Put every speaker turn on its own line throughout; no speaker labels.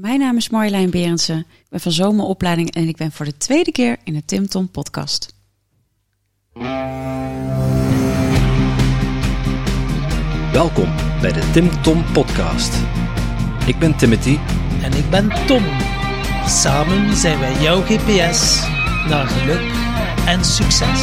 Mijn naam is Marjolein Berendsen. Ik ben van zomeropleiding en ik ben voor de tweede keer in de Tim Tom podcast.
Welkom bij de Tim Tom Podcast. Ik ben Timothy.
En ik ben Tom. Samen zijn wij jouw GPS naar geluk en succes.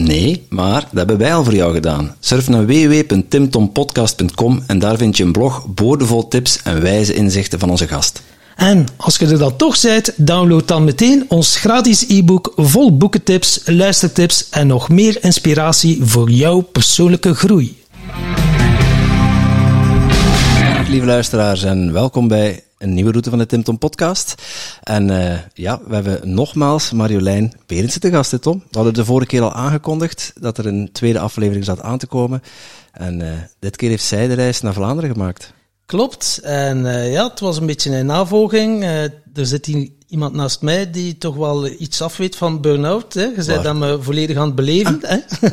Nee, maar dat hebben wij al voor jou gedaan. Surf naar www.timtompodcast.com en daar vind je een blog boordevol tips en wijze inzichten van onze gast.
En als je er dan toch bent, download dan meteen ons gratis e-book vol boekentips, luistertips en nog meer inspiratie voor jouw persoonlijke groei.
Lieve luisteraars en welkom bij een nieuwe route van de Tim Tom podcast. En uh, ja, we hebben nogmaals Marjolein Berendsen te gast, Tom. We hadden de vorige keer al aangekondigd dat er een tweede aflevering zat aan te komen. En uh, dit keer heeft zij de reis naar Vlaanderen gemaakt.
Klopt. En uh, ja, het was een beetje een navolging. er zit hier iemand naast mij die toch wel iets af weet van burn-out. Hè. Je bent dat me volledig aan het beleven. Ah. Hè.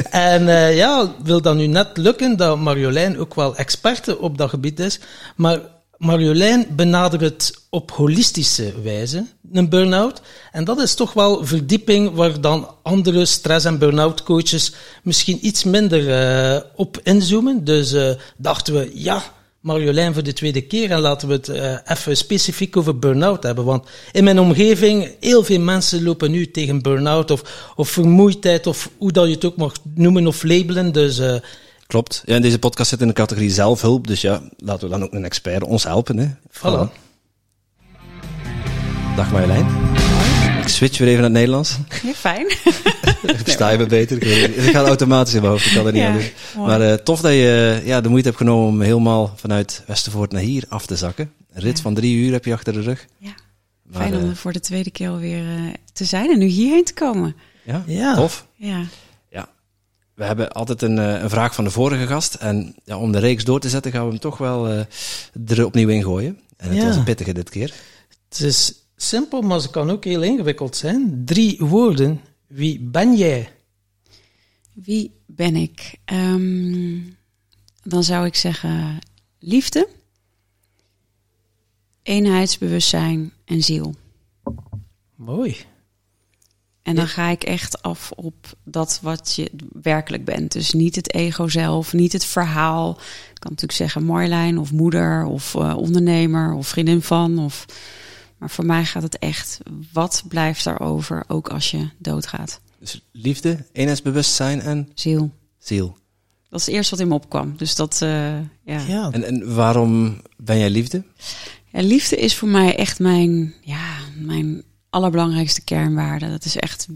en uh, ja, wil dat nu net lukken dat Marjolein ook wel experte op dat gebied is. Maar Marjolein benadert op holistische wijze, een burn-out. En dat is toch wel verdieping waar dan andere stress- en burn-out coaches misschien iets minder uh, op inzoomen. Dus uh, dachten we, ja, Marjolein voor de tweede keer en laten we het uh, even specifiek over burn-out hebben. Want in mijn omgeving, heel veel mensen lopen nu tegen burn-out of, of vermoeidheid of hoe dat je het ook mag noemen of labelen. Dus
Klopt. Ja, in deze podcast zit in de categorie zelfhulp. Dus ja, laten we dan ook een expert ons helpen. Hè.
Voilà.
Dag Marjolein. Ik switch weer even naar het Nederlands.
Ja, fijn.
Versta je me beter? Het gaat automatisch in mijn hoofd, ik kan er niet
Ja,
aan doen.
mooi.
Maar uh, tof dat je ja, de moeite hebt genomen om helemaal vanuit Westervoort naar hier af te zakken. Een rit
Ja.
van drie uur heb je achter de rug.
Ja,
Maar,
fijn om
eh,
er voor de tweede keer alweer uh, te zijn en nu hierheen te komen.
ja,
Ja.
tof.
Ja.
We hebben altijd een, eh, een vraag van de vorige gast. En ja, om de reeks door te zetten gaan we hem toch wel eh, er opnieuw in gooien. En het
Ja.
was een pittige dit keer.
het is simpel, maar ze kan ook heel ingewikkeld zijn. Drie woorden. Wie ben jij?
wie ben ik? Ehm, dan zou ik zeggen liefde, eenheidsbewustzijn en ziel.
Mooi.
En dan ga ik echt af op dat wat je werkelijk bent. Dus niet het ego zelf, niet het verhaal. Ik kan natuurlijk zeggen Marjolein of moeder of eh, ondernemer of vriendin van. Of... Maar voor mij gaat het echt, wat blijft daarover ook als je doodgaat?
Dus liefde, eenheidsbewustzijn en
Ziel.
ziel.
Dat is het eerste wat in me opkwam. Dus dat, eh, ja.
Ja,
En, en waarom ben jij liefde?
Ja, liefde is voor mij echt mijn, ja, mijn allerbelangrijkste kernwaarde. Dat is echt,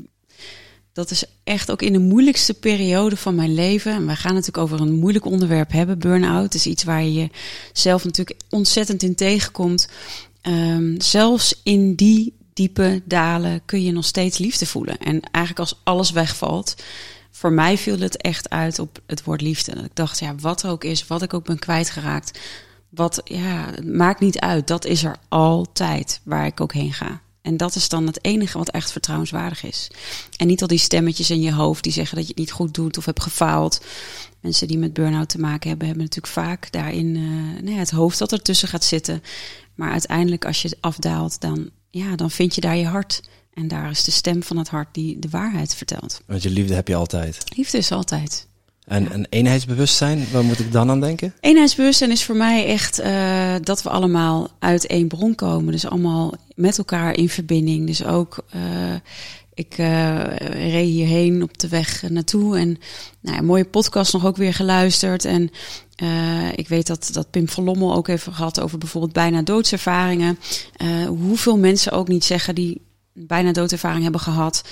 dat is echt ook in de moeilijkste periode van mijn leven. En we gaan natuurlijk over een moeilijk onderwerp hebben. Burn-out is iets waar je jezelf natuurlijk ontzettend in tegenkomt. Ehm, zelfs in die diepe dalen kun je nog steeds liefde voelen. En eigenlijk als alles wegvalt, voor mij viel het echt uit op het woord liefde. Dat ik dacht, ja, wat er ook is, wat ik ook ben kwijtgeraakt. Wat, ja, maakt niet uit. Dat is er altijd waar ik ook heen ga. En dat is dan het enige wat echt vertrouwenswaardig is. En niet al die stemmetjes in je hoofd die zeggen dat je het niet goed doet of hebt gefaald. Mensen die met burn-out te maken hebben, hebben natuurlijk vaak daarin nou ja, het hoofd dat ertussen gaat zitten. Maar uiteindelijk, als je afdaalt, dan, ja, dan vind je daar je hart. En daar is de stem van het hart die de waarheid vertelt.
Want je liefde heb je altijd.
Liefde is altijd.
En een eenheidsbewustzijn, waar moet ik dan aan denken?
Eenheidsbewustzijn is voor mij echt eh, dat we allemaal uit één bron komen. Dus allemaal met elkaar in verbinding. Dus ook, eh, ik eh, reed hierheen op de weg naartoe en nou, een mooie podcast nog ook weer geluisterd. En ik weet dat, dat Pim van Lommel ook heeft gehad over bijvoorbeeld bijna doodservaringen. Hoeveel mensen ook niet zeggen die bijna doodervaring hebben gehad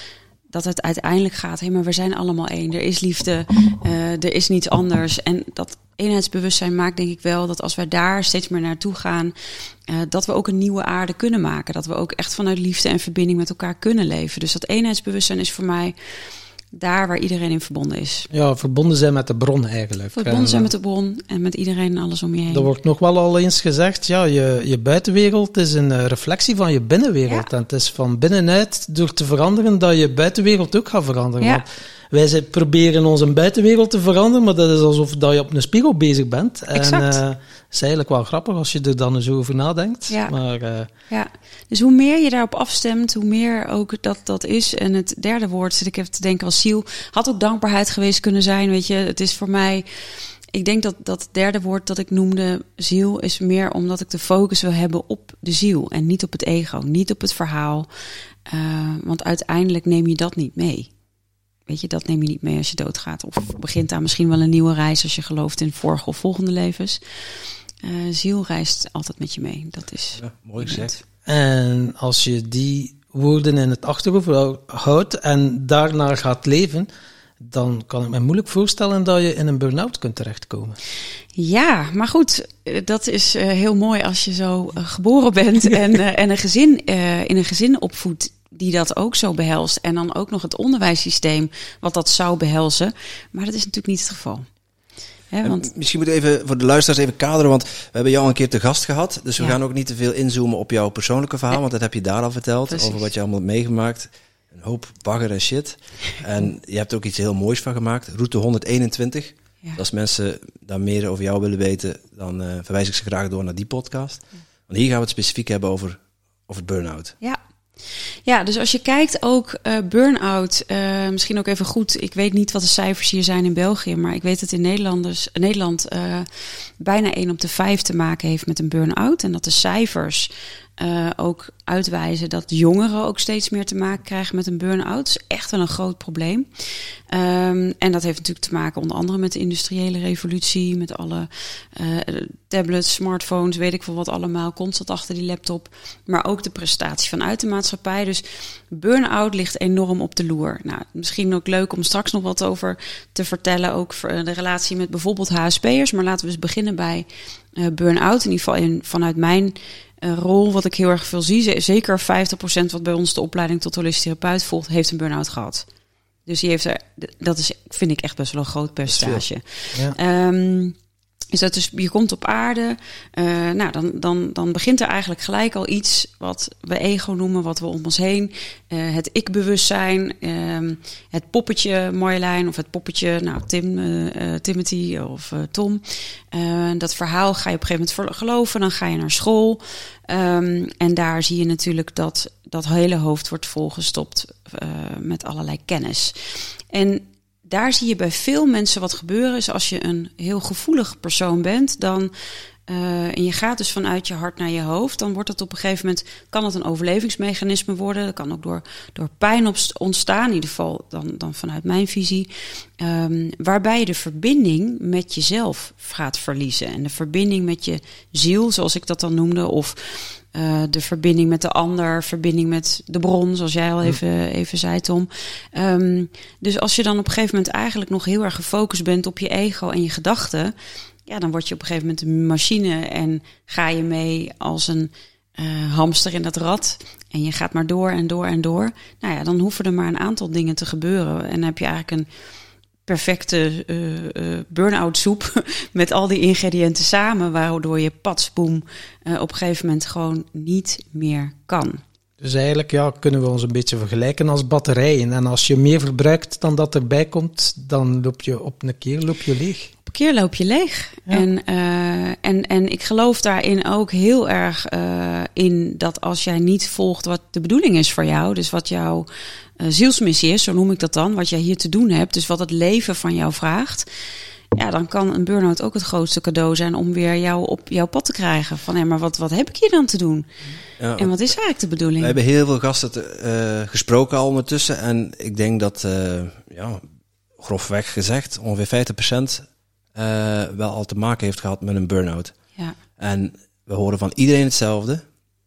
dat het uiteindelijk gaat, hé, maar we zijn allemaal één. Er is liefde, eh, er is niets anders. En dat eenheidsbewustzijn maakt denk ik wel dat als wij daar steeds meer naartoe gaan, uh, dat we ook een nieuwe aarde kunnen maken. Dat we ook echt vanuit liefde en verbinding met elkaar kunnen leven. Dus dat eenheidsbewustzijn is voor mij daar waar iedereen in verbonden is.
Ja, verbonden zijn met de bron eigenlijk.
Verbonden zijn met de bron en met iedereen en alles om je heen.
Er wordt nog wel al eens gezegd, ja, je, je buitenwereld is een eh, reflectie van je binnenwereld. En het is van binnenuit door te veranderen dat je buitenwereld ook gaat veranderen. Ja. Wij proberen onze buitenwereld te veranderen, maar dat is alsof dat je op een spiegel bezig bent.
Exact. En, uh,
is eigenlijk wel grappig als je er dan eens over nadenkt.
Ja.
Maar, uh,
ja. Dus hoe meer je daarop afstemt, hoe meer ook dat dat is. En het derde woord zit ik even te denken als ziel. Had ook dankbaarheid geweest kunnen zijn. Weet je, het is voor mij. Ik denk dat dat derde woord dat ik noemde, ziel, is meer omdat ik de focus wil hebben op de ziel en niet op het ego, niet op het verhaal. Uh, want uiteindelijk neem je dat niet mee. Weet je, dat neem je niet mee als je doodgaat. Of begint daar misschien wel een nieuwe reis als je gelooft in vorige of volgende levens. Uh, ziel reist altijd met je mee. Dat is
ja, mooi gezegd.
En als je die woorden in het achterhoofd houdt en daarnaar gaat leven, dan kan ik me moeilijk voorstellen dat je in een burn-out kunt terechtkomen.
Ja, maar goed, eh, dat is uh, heel mooi als je zo geboren bent en, en een gezin, in een gezin opvoedt die dat ook zo behelst. En dan ook nog het onderwijssysteem wat dat zou behelzen. Maar dat is natuurlijk niet het geval. He, want...
Misschien moet even voor de luisteraars even kaderen, want we hebben jou een keer te gast gehad. Dus we ja. gaan ook niet te veel inzoomen op jouw persoonlijke verhaal, want dat heb je daar al verteld. Precies. Over wat je allemaal hebt meegemaakt. Een hoop bagger en shit. En je hebt ook iets heel moois van gemaakt. Route 121. Ja. Als mensen daar meer over jou willen weten, dan uh, verwijs ik ze graag door naar die podcast. Want hier gaan we het specifiek hebben over, over burn-out.
Ja, ja, dus als je kijkt ook uh, burn-out, uh, misschien ook even goed. Ik weet niet wat de cijfers hier zijn in België, maar ik weet dat in Nederlanders, Nederland uh, bijna 1 op de 5 te maken heeft met een burn-out. En dat de cijfers uh, ook uitwijzen dat jongeren ook steeds meer te maken krijgen met een burn-out. Dat is echt wel een groot probleem. Um, en dat heeft natuurlijk te maken onder andere met de industriële revolutie, met alle uh, tablets, smartphones, weet ik veel wat allemaal, constant achter die laptop. Maar ook de prestatie vanuit de maatschappij. Dus burn-out ligt enorm op de loer. Nou, misschien ook leuk om straks nog wat over te vertellen, ook voor de relatie met bijvoorbeeld HSP'ers. Maar laten we eens beginnen bij uh, burn-out. In ieder geval vanuit mijn uh, rol, wat ik heel erg veel zie, zeker 50% wat bij ons de opleiding tot holistisch therapeut volgt, heeft een burn-out gehad. Dus die heeft er, dat is, vind ik echt best wel een groot percentage. Ja. Um, is dat dus, je komt op aarde, uh, nou, dan, dan, dan begint er eigenlijk gelijk al iets wat we ego noemen, wat we om ons heen. Uh, het ik-bewustzijn, uh, het poppetje Marjolein of het poppetje, nou, Tim, uh, Timothy of Tom. dat verhaal ga je op een gegeven moment geloven, dan ga je naar school. Um, en daar zie je natuurlijk dat dat hele hoofd wordt volgestopt met allerlei kennis. En daar zie je bij veel mensen wat gebeuren. Is als je een heel gevoelig persoon bent, dan. Uh, en je gaat dus vanuit je hart naar je hoofd, dan wordt het op een gegeven moment, kan het een overlevingsmechanisme worden. Dat kan ook door, door pijn ontstaan, in ieder geval dan, dan vanuit mijn visie. Um, waarbij je de verbinding met jezelf gaat verliezen. En de verbinding met je ziel, zoals ik dat dan noemde, of uh, de verbinding met de ander, verbinding met de bron, zoals jij al even, even zei, Tom. Um, dus als je dan op een gegeven moment eigenlijk nog heel erg gefocust bent op je ego en je gedachten, ja, dan word je op een gegeven moment een machine en ga je mee als een uh, hamster in dat rad. En je gaat maar door en door en door. Nou ja, dan hoeven er maar een aantal dingen te gebeuren. En dan heb je eigenlijk een perfecte uh, burn-out soep met al die ingrediënten samen, waardoor je patsboom uh, op een gegeven moment gewoon niet meer kan.
Dus eigenlijk ja, kunnen we ons een beetje vergelijken als batterijen. En als je meer verbruikt dan dat erbij komt, dan loop je op een keer loop je leeg.
Op een keer loop je leeg. Ja. En, uh, en, en ik geloof daarin ook heel erg uh, in dat als jij niet volgt wat de bedoeling is voor jou, dus wat jouw uh, zielsmissie is, zo noem ik dat dan, wat jij hier te doen hebt, dus wat het leven van jou vraagt. Ja, dan kan een burn-out ook het grootste cadeau zijn om weer jou op jouw pad te krijgen. Van hé, maar wat, wat heb ik hier dan te doen? Ja, en wat is eigenlijk de bedoeling?
We hebben heel veel gasten te, uh, gesproken al ondertussen. En ik denk dat, uh, ja, grofweg gezegd, ongeveer 50% uh, wel al te maken heeft gehad met een burn-out.
Ja.
En we horen van iedereen hetzelfde.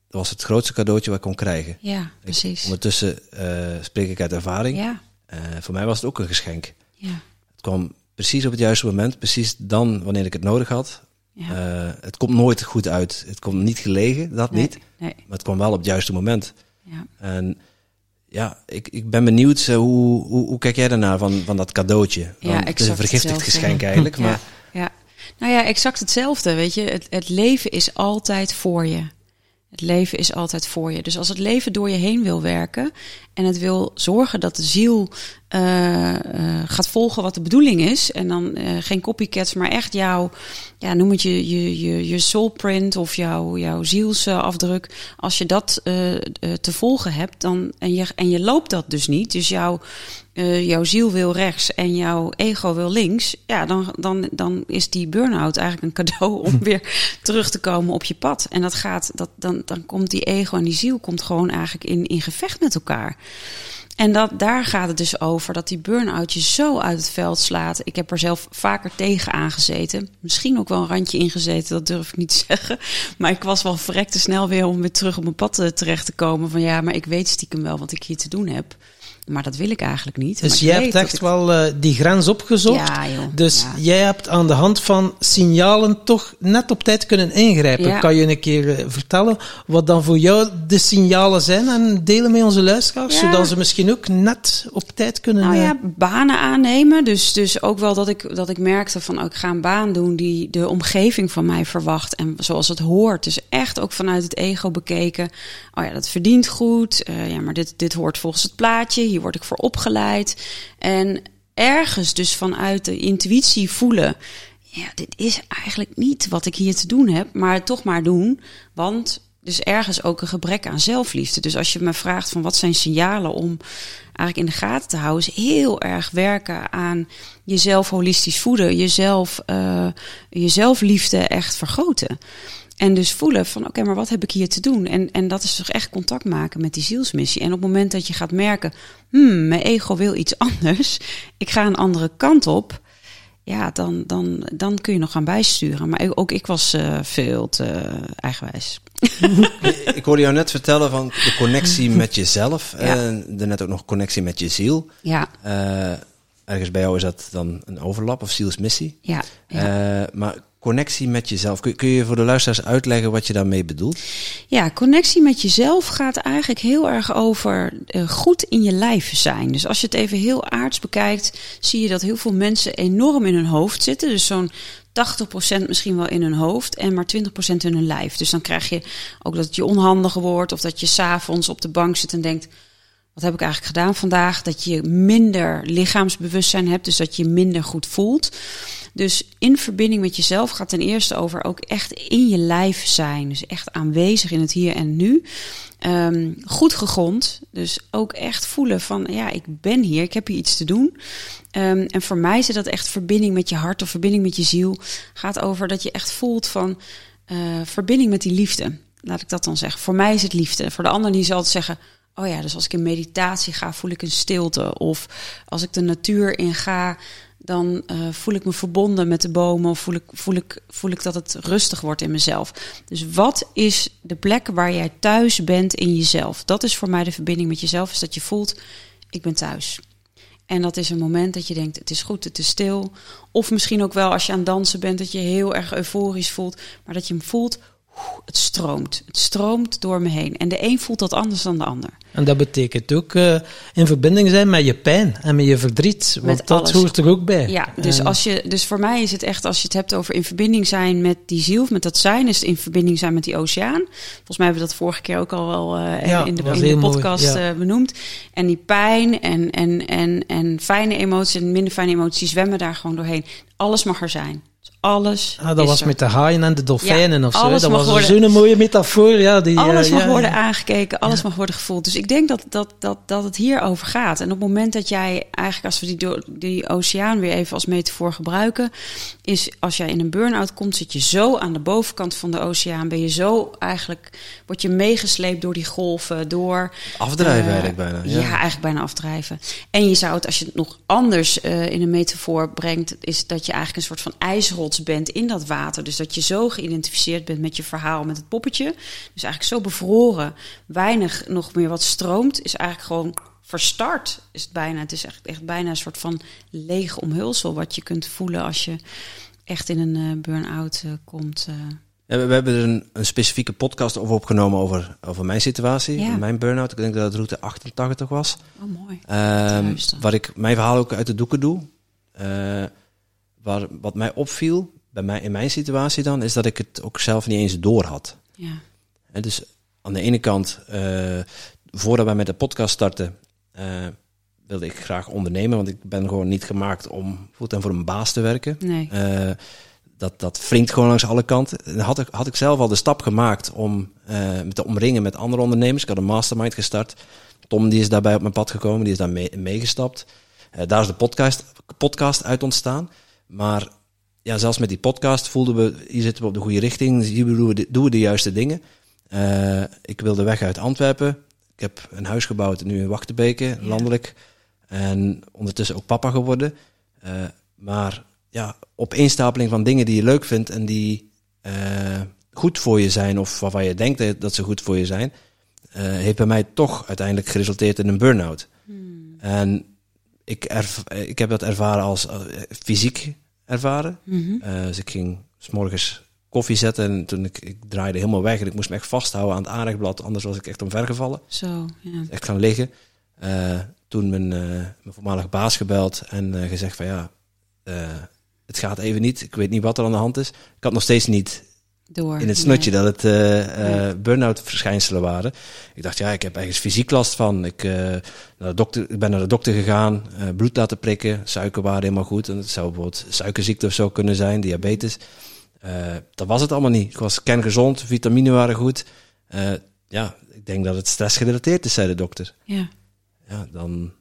Dat was het grootste cadeautje wat ik kon krijgen.
Ja, precies.
Ik, ondertussen uh, spreek ik uit ervaring.
Ja.
Uh, voor mij was het ook een geschenk.
Ja.
Het kwam precies op het juiste moment, precies dan wanneer ik het nodig had.
Ja.
Eh, het komt nooit goed uit. Het komt niet gelegen, dat
Nee,
niet.
Nee.
Maar het kwam wel op het juiste moment.
Ja.
En ja, ik, ik ben benieuwd, eh, hoe, hoe, hoe kijk jij daarnaar van, van dat cadeautje?
Ja,
het is een vergiftigd geschenk eigenlijk, maar
Ja, ja. Nou ja, exact hetzelfde. Weet je, het, het leven is altijd voor je. Het leven is altijd voor je. Dus als het leven door je heen wil werken en het wil zorgen dat de ziel eh, eh, gaat volgen wat de bedoeling is, en dan eh, geen copycats, maar echt jouw, ja, noem het je, je, je, je soulprint of jouw, jouw zielsafdruk. Als je dat eh, eh, te volgen hebt, dan, en, je, en je loopt dat dus niet, dus jouw, eh, jouw ziel wil rechts en jouw ego wil links, ja, dan, dan, dan is die burn-out eigenlijk een cadeau om weer terug te komen op je pad. En dat gaat, dat, dan, dan komt die ego en die ziel komt gewoon eigenlijk in, in gevecht met elkaar. En dat, daar gaat het dus over, dat die burn-out je zo uit het veld slaat. Ik heb er zelf vaker tegen aangezeten. Misschien ook wel een randje ingezeten, dat durf ik niet te zeggen. Maar ik was wel verrekte snel weer om weer terug op mijn pad eh, terecht te komen. Van ja, maar ik weet stiekem wel wat ik hier te doen heb. Maar dat wil ik eigenlijk niet.
Dus jij hebt echt
ik-
wel eh, die grens opgezocht.
Ja, joh.
Dus
Ja.
jij hebt aan de hand van signalen toch net op tijd kunnen ingrijpen.
Ja.
Kan je een keer eh, vertellen wat dan voor jou de signalen zijn en delen met onze luisteraars, zodat ze misschien ook net op tijd kunnen...
Nou
eh,
ja, banen aannemen. Dus, dus ook wel dat ik, dat ik merkte van oh, ik ga een baan doen die de omgeving van mij verwacht. En zoals het hoort. Dus echt ook vanuit het ego bekeken. Oh ja, dat verdient goed. Eh, ja, maar dit, dit hoort volgens het plaatje. Hier word ik voor opgeleid. En ergens dus vanuit de intuïtie voelen. Ja, dit is eigenlijk niet wat ik hier te doen heb. Maar toch maar doen. Want dus ergens ook een gebrek aan zelfliefde. Dus als je me vraagt van wat zijn signalen om eigenlijk in de gaten te houden, is heel erg werken aan jezelf holistisch voeden, jezelf, eh jezelfliefde echt vergroten. En dus voelen van oké, maar wat heb ik hier te doen? En, en dat is toch echt contact maken met die zielsmissie. En op het moment dat je gaat merken, hmm, mijn ego wil iets anders, ik ga een andere kant op, ja, dan, dan, dan kun je nog gaan bijsturen. Maar ook ik was eh, veel te eigenwijs.
ik hoorde jou net vertellen van de connectie met jezelf.
Ja.
En daarnet ook nog connectie met je ziel.
Ja,
Eh, ergens bij jou is dat dan een overlap of zielsmissie.
ja, ja.
Eh, maar connectie met jezelf, kun, kun je voor de luisteraars uitleggen wat je daarmee bedoelt?
Ja, connectie met jezelf gaat eigenlijk heel erg over eh, goed in je lijf zijn. Dus als je het even heel aards bekijkt, zie je dat heel veel mensen enorm in hun hoofd zitten. Dus zo'n 80% misschien wel in hun hoofd en maar 20% in hun lijf. Dus dan krijg je ook dat het je onhandig wordt of dat je s'avonds op de bank zit en denkt... Wat heb ik eigenlijk gedaan vandaag? Dat je minder lichaamsbewustzijn hebt, dus dat je minder goed voelt. Dus in verbinding met jezelf gaat ten eerste over ook echt in je lijf zijn. Dus echt aanwezig in het hier en nu. Ehm, goed gegrond. Dus ook echt voelen van ja, ik ben hier, ik heb hier iets te doen. Ehm, en voor mij zit dat echt verbinding met je hart of verbinding met je ziel. Gaat over dat je echt voelt van eh, verbinding met die liefde. Laat ik dat dan zeggen. Voor mij is het liefde. Voor de ander die zal het zeggen. Oh ja, dus als ik in meditatie ga, voel ik een stilte. Of als ik de natuur in ga, dan eh, voel ik me verbonden met de bomen. Of voel ik, voel, ik, voel ik dat het rustig wordt in mezelf. Dus wat is de plek waar jij thuis bent in jezelf? Dat is voor mij de verbinding met jezelf. Is dat je voelt, ik ben thuis. En dat is een moment dat je denkt, het is goed, het is stil. Of misschien ook wel als je aan dansen bent, dat je heel erg euforisch voelt. Maar dat je hem voelt, het stroomt. Het stroomt door me heen. En de een voelt dat anders dan de ander.
En dat betekent ook eh, in verbinding zijn met je pijn en met je verdriet. Want
Met
dat
alles.
hoort er ook bij.
Ja, dus,
En-
als je, dus voor mij is het echt, als je het hebt over in verbinding zijn met die ziel, met dat zijn, is het in verbinding zijn met die oceaan. Volgens mij hebben we dat vorige keer ook al wel eh,
Ja,
in de,
was
in de
heel mooi,
podcast
ja.
eh, benoemd. En die pijn en, en, en, en fijne emoties en minder fijne emoties zwemmen daar gewoon doorheen. Alles mag er zijn. Alles.
Ah, dat
is
was
er.
met de haaien en de dolfijnen
Ja,
of zo.
alles
Dat
mag
was
worden-
zo'n mooie metafoor. Ja, die,
Alles
eh,
mag
ja,
worden
ja.
aangekeken, alles mag worden gevoeld. Dus ik denk dat, dat, dat, dat het hierover gaat. En op het moment dat jij eigenlijk, als we die, die oceaan weer even als metafoor gebruiken, is als jij in een burn-out komt, zit je zo aan de bovenkant van de oceaan. Ben je zo eigenlijk, word je meegesleept door die golven, door.
Afdrijven
eh,
eigenlijk bijna.
Ja. eigenlijk bijna afdrijven. En je zou het, als je het nog anders eh, in een metafoor brengt, is dat je eigenlijk een soort van ijsrot bent in dat water. Dus dat je zo geïdentificeerd bent met je verhaal, met het poppetje. Dus eigenlijk zo bevroren, weinig nog meer wat stroomt, is eigenlijk gewoon verstart. Is het bijna. Het is echt, echt bijna een soort van leeg omhulsel wat je kunt voelen als je echt in een uh, burn-out uh, komt. Uh.
Ja, we hebben er een, een, specifieke podcast over opgenomen over, over mijn situatie, ja. mijn burn-out. Ik denk dat het route 88 was.
Oh, mooi.
Um, waar ik mijn verhaal ook uit de doeken doe. Waar, wat mij opviel, bij mij, in mijn situatie dan, is dat ik het ook zelf niet eens door had.
Ja.
En dus aan de ene kant, voordat wij met de podcast starten, uh, wilde ik graag ondernemen, want ik ben gewoon niet gemaakt om en voor een baas te werken.
Nee.
Uh, dat, dat wringt gewoon langs alle kanten. had ik, had ik zelf al de stap gemaakt om me te omringen met andere ondernemers. Ik had een mastermind gestart. Tom die is daarbij op mijn pad gekomen, die is daar mee, meegestapt. daar is de podcast, podcast uit ontstaan. Maar ja, zelfs met die podcast voelden we, hier zitten we op de goede richting. Hier doen we de, doen we de juiste dingen. ik wilde weg uit Antwerpen. Ik heb een huis gebouwd nu in Wachtenbeke, landelijk. En ondertussen ook papa geworden. Uh, maar ja, opeenstapeling van dingen die je leuk vindt en die uh, goed voor je zijn, of waarvan je denkt dat ze goed voor je zijn, uh, heeft bij mij toch uiteindelijk geresulteerd in een burn-out.
Hmm.
En ik, erv ik heb dat ervaren als fysiek ervaren.
Mm -hmm.
dus ik ging s morgens koffie zetten. En toen ik, ik draaide helemaal weg en ik moest me echt vasthouden aan het aanrechtblad. Anders was ik echt omvergevallen.
Zo, ja.
Echt gaan liggen. Uh, toen mijn, mijn voormalige baas gebeld en gezegd van ja, het gaat even niet. Ik weet niet wat er aan de hand is. Ik had nog steeds niet
Door,
in het snotje dat het nee. burn-out verschijnselen waren. Ik dacht ja, ik heb ergens fysiek last van. Ik, naar de dokter, ik ben naar de dokter gegaan, bloed laten prikken, suikerwaarde helemaal goed. En het zou bijvoorbeeld suikerziekte of zo kunnen zijn, diabetes. Uh, dat was het allemaal niet. Ik was kerngezond, vitamine waren goed. Uh, ja, ik denk dat het stressgerelateerd is, zei de dokter.
Ja.
Ja, dan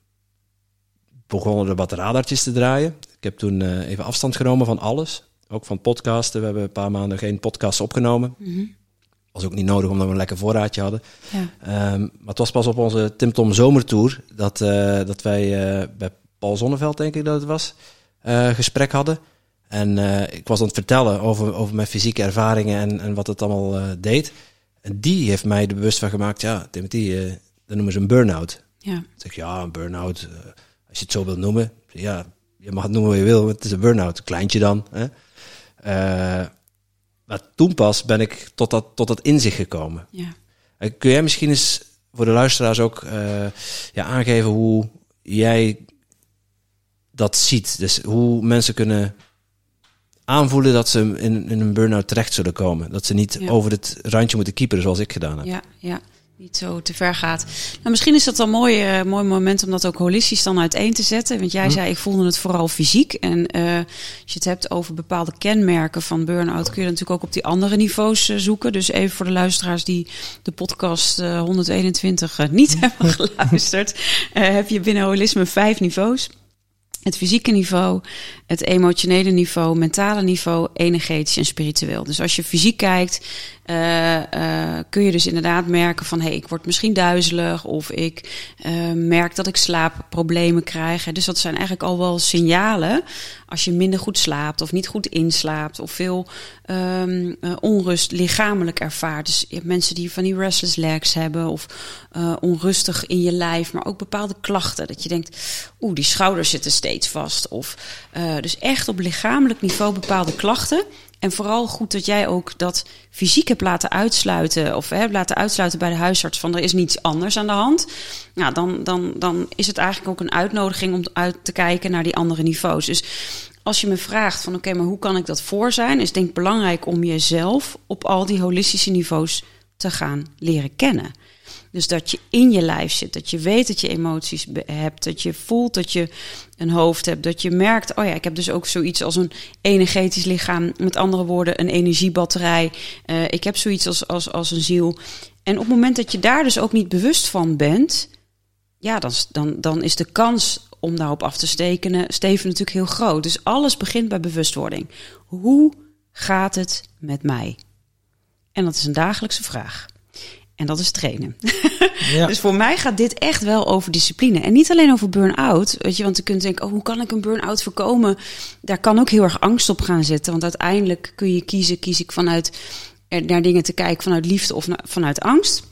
begonnen er wat radartjes te draaien. Ik heb toen uh, even afstand genomen van alles. Ook van podcasten. We hebben een paar maanden geen podcasts opgenomen.
Mm -hmm.
Was ook niet nodig omdat we een lekker voorraadje hadden.
Ja.
Um, maar het was pas op onze Tim Tom zomertour dat, dat wij bij Paul Zonneveld, denk ik dat het was, gesprek hadden. En ik was aan het vertellen over, over mijn fysieke ervaringen en, en wat het allemaal deed. En die heeft mij er bewust van gemaakt, ja, Timothy, dat noemen ze een burn-out.
Ja.
Ik zeg, ja, een burn-out, als je het zo wilt noemen. Ja, je mag het noemen wat je wil, het is een burn-out. Kleintje dan. Hè? Maar toen pas ben ik tot dat, tot dat inzicht gekomen.
Ja.
kun jij misschien eens voor de luisteraars ook ja, aangeven hoe jij dat ziet? Dus hoe mensen kunnen aanvoelen dat ze in, in een burn-out terecht zullen komen. Dat ze niet
Ja.
over het randje moeten kieperen zoals ik gedaan heb.
Ja, ja, niet zo te ver gaat. Nou, misschien is dat een mooi, eh, mooi moment om dat ook holistisch dan uiteen te zetten. Want jij
Hm.
zei, ik voelde het vooral fysiek. En eh, als je het hebt over bepaalde kenmerken van burn-out... kun je natuurlijk ook op die andere niveaus eh, zoeken. Dus even voor de luisteraars die de podcast eh, 121 eh, niet hebben geluisterd... heb je binnen holisme vijf niveaus. Het fysieke niveau, het emotionele niveau, mentale niveau, energetisch en spiritueel. Dus als je fysiek kijkt, uh, uh, kun je dus inderdaad merken van... hé, hey, ik word misschien duizelig of ik uh, merk dat ik slaapproblemen krijg. Dus dat zijn eigenlijk al wel signalen als je minder goed slaapt of niet goed inslaapt... of veel um, onrust lichamelijk ervaart. Dus je hebt mensen die van die restless legs hebben of onrustig in je lijf... maar ook bepaalde klachten, dat je denkt, oeh, die schouders zitten steeds vast. Of dus echt op lichamelijk niveau bepaalde klachten... En vooral goed dat jij ook dat fysiek hebt laten uitsluiten. Of hebt laten uitsluiten bij de huisarts van er is niets anders aan de hand. Nou, dan, dan, dan is het eigenlijk ook een uitnodiging om uit te kijken naar die andere niveaus. Dus als je me vraagt van oké, maar hoe kan ik dat voor zijn? Is denk ik belangrijk om jezelf op al die holistische niveaus te gaan leren kennen. Dus dat je in je lijf zit, dat je weet dat je emoties hebt, dat je voelt dat je een hoofd hebt, dat je merkt, oh ja, ik heb dus ook zoiets als een energetisch lichaam, met andere woorden, een energiebatterij. Uh, ik heb zoiets als, als, als een ziel. En op het moment dat je daar dus ook niet bewust van bent, ja, dan, dan, dan is de kans om daarop af te steken, steven natuurlijk heel groot. Dus alles begint bij bewustwording. Hoe gaat het met mij? En dat is een dagelijkse vraag. En dat is trainen. Ja. dus voor mij gaat dit echt wel over discipline. En niet alleen over burn-out. Weet je, want je kunt denken, oh, hoe kan ik een burn-out voorkomen? Daar kan ook heel erg angst op gaan zitten. Want uiteindelijk kun je kiezen, kies ik vanuit naar dingen te kijken vanuit liefde of vanuit angst.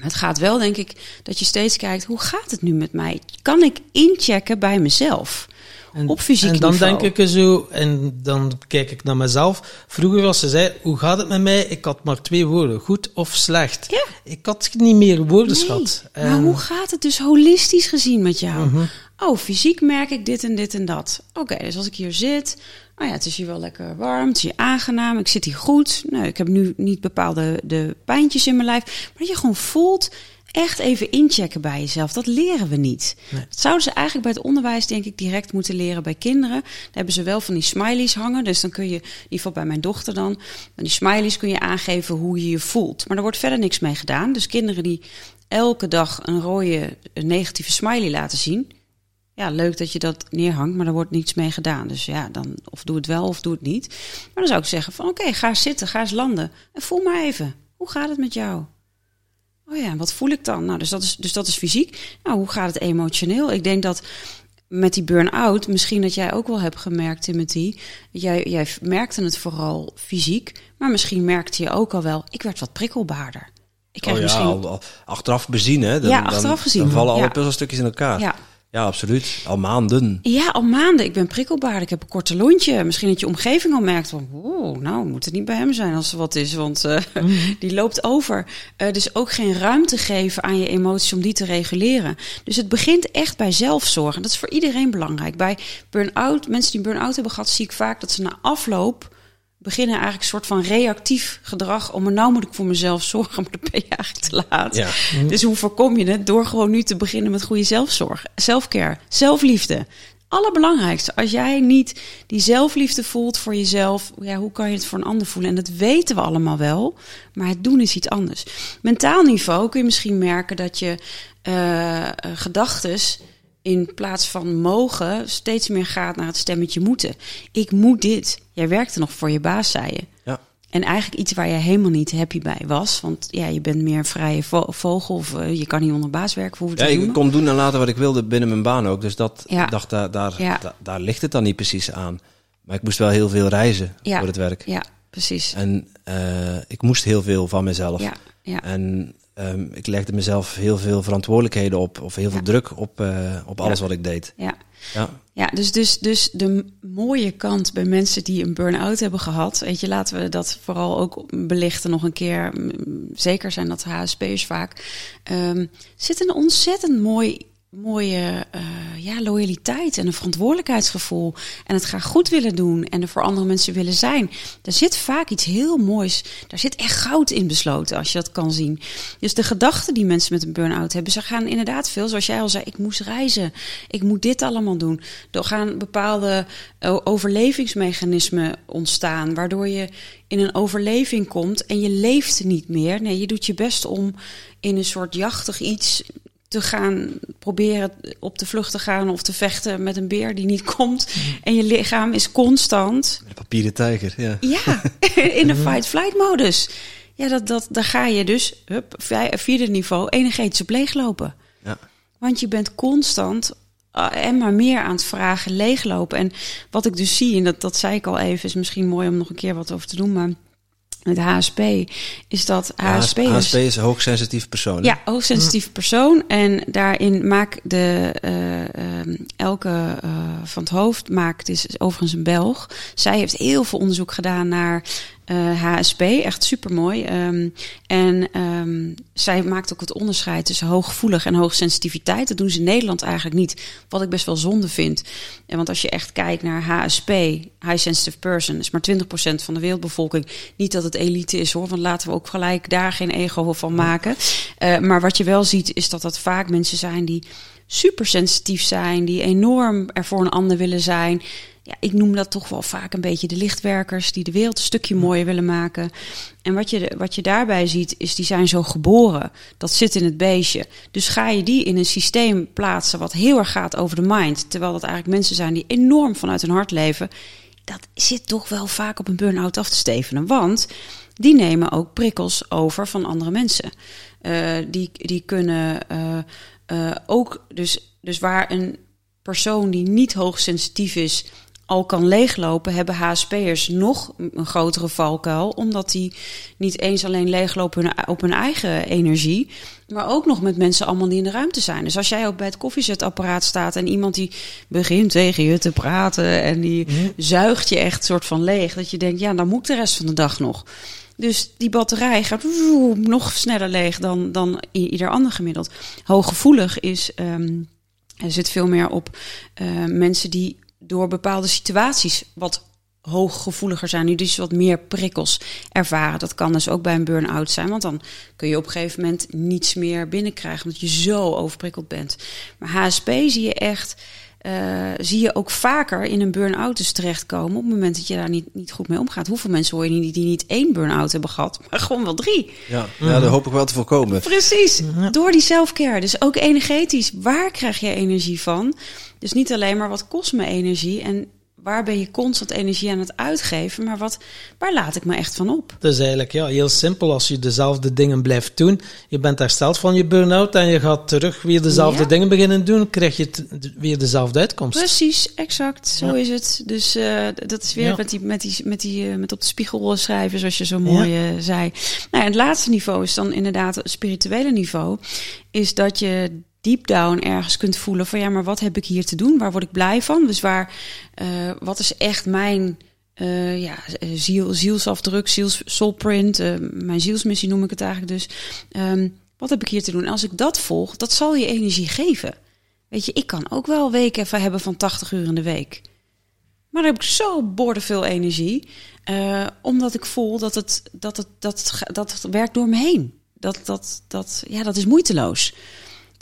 Het gaat wel, denk ik, dat je steeds kijkt, hoe gaat het nu met mij? Kan ik inchecken bij mezelf?
En,
op fysiek
En dan
niveau.
denk ik zo, en dan kijk ik naar mezelf. Vroeger was ze zei, hoe gaat het met mij? Ik had maar twee woorden, goed of slecht.
Ja.
Ik had niet meer woordenschat.
Nee.
En-
Maar hoe gaat het dus holistisch gezien met jou?
Mhm.
Oh, fysiek merk ik dit en dit en dat. Oké, dus als ik hier zit, oh ja, het is hier wel lekker warm, het is hier aangenaam, ik zit hier goed. Nou, ik heb nu niet bepaalde de pijntjes in mijn lijf, maar dat je gewoon voelt, echt even inchecken bij jezelf. Dat leren we niet.
Nee.
Dat zouden ze eigenlijk bij het onderwijs, denk ik, direct moeten leren bij kinderen. Daar hebben ze wel van die smileys hangen. Dus dan kun je, in ieder geval bij mijn dochter dan, die smileys kun je aangeven hoe je je voelt. Maar er wordt verder niks mee gedaan. Dus kinderen die elke dag een rode, een negatieve smiley laten zien. Ja, leuk dat je dat neerhangt, maar er wordt niets mee gedaan. Dus ja, dan of doe het wel of doe het niet. Maar dan zou ik zeggen van oké, ga zitten, ga eens landen. En voel maar even, hoe gaat het met jou? Oh ja, wat voel ik dan? Nou, dus dat is, dus dat is fysiek. Nou, hoe gaat het emotioneel? Ik denk dat met die burn-out, misschien dat jij ook wel hebt gemerkt, Timothy. Jij, jij merkte het vooral fysiek, maar misschien merkte je ook al wel, ik werd wat prikkelbaarder. Ik kreeg
Oh ja,
misschien.
al, al- achteraf bezien, hè? Dan,
Ja, achteraf gezien,
Dan vallen alle
ja.
puzzelstukjes in elkaar.
Ja.
Ja, absoluut. Al maanden.
Ja, al maanden. Ik ben prikkelbaar. Ik heb een korte lontje. Misschien dat je omgeving al merkt van... Oeh, nou moet het niet bij hem zijn als er wat is. Want eh, die loopt over. Eh, dus ook geen ruimte geven aan je emoties om die te reguleren. Dus het begint echt bij zelfzorg. En dat is voor iedereen belangrijk. Bij burn-out, mensen die burn-out hebben gehad... zie ik vaak dat ze na afloop beginnen eigenlijk een soort van reactief gedrag. Oh, maar nou moet ik voor mezelf zorgen, maar dan ben je eigenlijk te laat.
Ja.
Dus hoe voorkom je het? Door gewoon nu te beginnen met goede zelfzorg, zelfcare, zelfliefde. Allerbelangrijkste, als jij niet die zelfliefde voelt voor jezelf, ja, hoe kan je het voor een ander voelen? En dat weten we allemaal wel, maar het doen is iets anders. Mentaal niveau kun je misschien merken dat je eh gedachtes in plaats van mogen steeds meer gaat naar het stemmetje moeten. Ik moet dit. Jij werkte nog voor je baas, zei je.
Ja.
En eigenlijk iets waar je helemaal niet happy bij was. Want ja, je bent meer een vrije vo- vogel of eh, je kan niet onder baas werken, hoe we het
Ja, ik kon doen en laten wat ik wilde binnen mijn baan ook. Dus dat,
Ja.
dacht, daar, daar,
Ja.
da- daar ligt het dan niet precies aan. Maar ik moest wel heel veel reizen
Ja.
voor het werk.
Ja, precies.
En eh, ik moest heel veel van mezelf.
Ja, ja.
En ehm, ik legde mezelf heel veel verantwoordelijkheden op. Of heel veel druk op, eh, op alles wat ik deed.
ja.
Ja.
Ja, dus, dus, dus de mooie kant bij mensen die een burn-out hebben gehad. Weet je, laten we dat vooral ook belichten nog een keer. Zeker zijn dat HSP'ers vaak. Ehm zit een ontzettend mooi, mooie eh, ja, loyaliteit en een verantwoordelijkheidsgevoel. En het graag goed willen doen en er voor andere mensen willen zijn. Daar zit vaak iets heel moois. Daar zit echt goud in besloten, als je dat kan zien. Dus de gedachten die mensen met een burn-out hebben, ze gaan inderdaad veel, zoals jij al zei, ik moest reizen. Ik moet dit allemaal doen. Er gaan bepaalde eh, overlevingsmechanismen ontstaan, waardoor je in een overleving komt en je leeft niet meer. Nee, je doet je best om in een soort jachtig iets te gaan proberen op de vlucht te gaan of te vechten met een beer die niet komt. En je lichaam is constant
De papieren tijger, ja.
ja, in de fight-flight modus. Ja, dat, dat, daar ga je dus, hup, vierde niveau, energetisch op leeglopen.
ja.
Want je bent constant ah, en maar meer aan het vragen, leeglopen. En wat ik dus zie, en dat, dat zei ik al even, is misschien mooi om nog een keer wat over te doen, maar met HSP is dat HSP, is-
HSP is een hoogsensitief persoon. hè?
ja, hoogsensitief persoon. En daarin maakt de eh, ehm, elke eh, van het hoofd maakt is overigens een Belg. Zij heeft heel veel onderzoek gedaan naar eh, HSP, echt super mooi. en ehm, zij maakt ook het onderscheid tussen hooggevoelig en hoogsensitiviteit. Dat doen ze in Nederland eigenlijk niet, wat ik best wel zonde vind. En want als je echt kijkt naar HSP, high sensitive person, is maar 20% van de wereldbevolking. Niet dat het elite is hoor, want laten we ook gelijk daar geen ego van maken. Eh, maar wat je wel ziet, is dat dat vaak mensen zijn die super sensitief zijn, die enorm er voor een ander willen zijn. Ja, ik noem dat toch wel vaak een beetje de lichtwerkers die de wereld een stukje mooier willen maken. En wat je, wat je daarbij ziet, is die zijn zo geboren. Dat zit in het beestje. Dus ga je die in een systeem plaatsen wat heel erg gaat over de mind. Terwijl dat eigenlijk mensen zijn die enorm vanuit hun hart leven. Dat zit toch wel vaak op een burn-out af te stevenen. Want die nemen ook prikkels over van andere mensen. Uh, die, die kunnen uh, ook, dus, dus waar een persoon die niet hoogsensitief is al kan leeglopen, hebben HSP'ers nog een grotere valkuil. Omdat die niet eens alleen leeglopen op hun eigen energie, maar ook nog met mensen allemaal die in de ruimte zijn. Dus als jij ook bij het koffiezetapparaat staat en iemand die begint tegen je te praten en die zuigt je echt soort van leeg, dat je denkt, ja, dan moet ik de rest van de dag nog. Dus die batterij gaat nog sneller leeg dan, dan ieder ander gemiddeld. Hooggevoelig is, um, er zit veel meer op uh, mensen die door bepaalde situaties wat hooggevoeliger zijn, nu dus wat meer prikkels ervaren. Dat kan dus ook bij een burn-out zijn, want dan kun je op een gegeven moment niets meer binnenkrijgen, omdat je zo overprikkeld bent. Maar HSP zie je echt, uh, zie je ook vaker in een burn-out dus terechtkomen op het moment dat je daar niet, niet goed mee omgaat. Hoeveel mensen hoor je niet die niet één burn-out hebben gehad, maar gewoon wel drie?
Ja, ja dat hoop ik wel te voorkomen.
Precies, door die self-care. Dus ook energetisch. Waar krijg je energie van? Dus niet alleen maar wat kost me energie en waar ben je constant energie aan het uitgeven, maar wat, waar laat ik me echt van op?
Dat is eigenlijk ja, heel simpel. Als je dezelfde dingen blijft doen, je bent hersteld van je burn-out en je gaat terug weer dezelfde dingen beginnen doen, krijg je weer dezelfde uitkomst.
Precies, exact. Zo is het. Dus uh, dat is weer ja. met, die, met, die, met, die, uh, met op de spiegel schrijven, zoals je zo mooi uh, zei. Nou, het laatste niveau is dan inderdaad het spirituele niveau. Is dat je deep down ergens kunt voelen van ja, maar wat heb ik hier te doen? Waar word ik blij van? Dus waar, uh, wat is echt mijn uh, ja, ziel, zielsafdruk, ziels, soulprint, mijn zielsmissie noem ik het eigenlijk dus. Um, wat heb ik hier te doen? En als ik dat volg, dat zal je energie geven. Weet je, ik kan ook wel weken even hebben van 80 uur in de week. Maar dan heb ik zo boordeveel energie. Uh, omdat ik voel dat het, dat, het, dat, dat het werkt door me heen. Dat, dat, dat, ja, dat is moeiteloos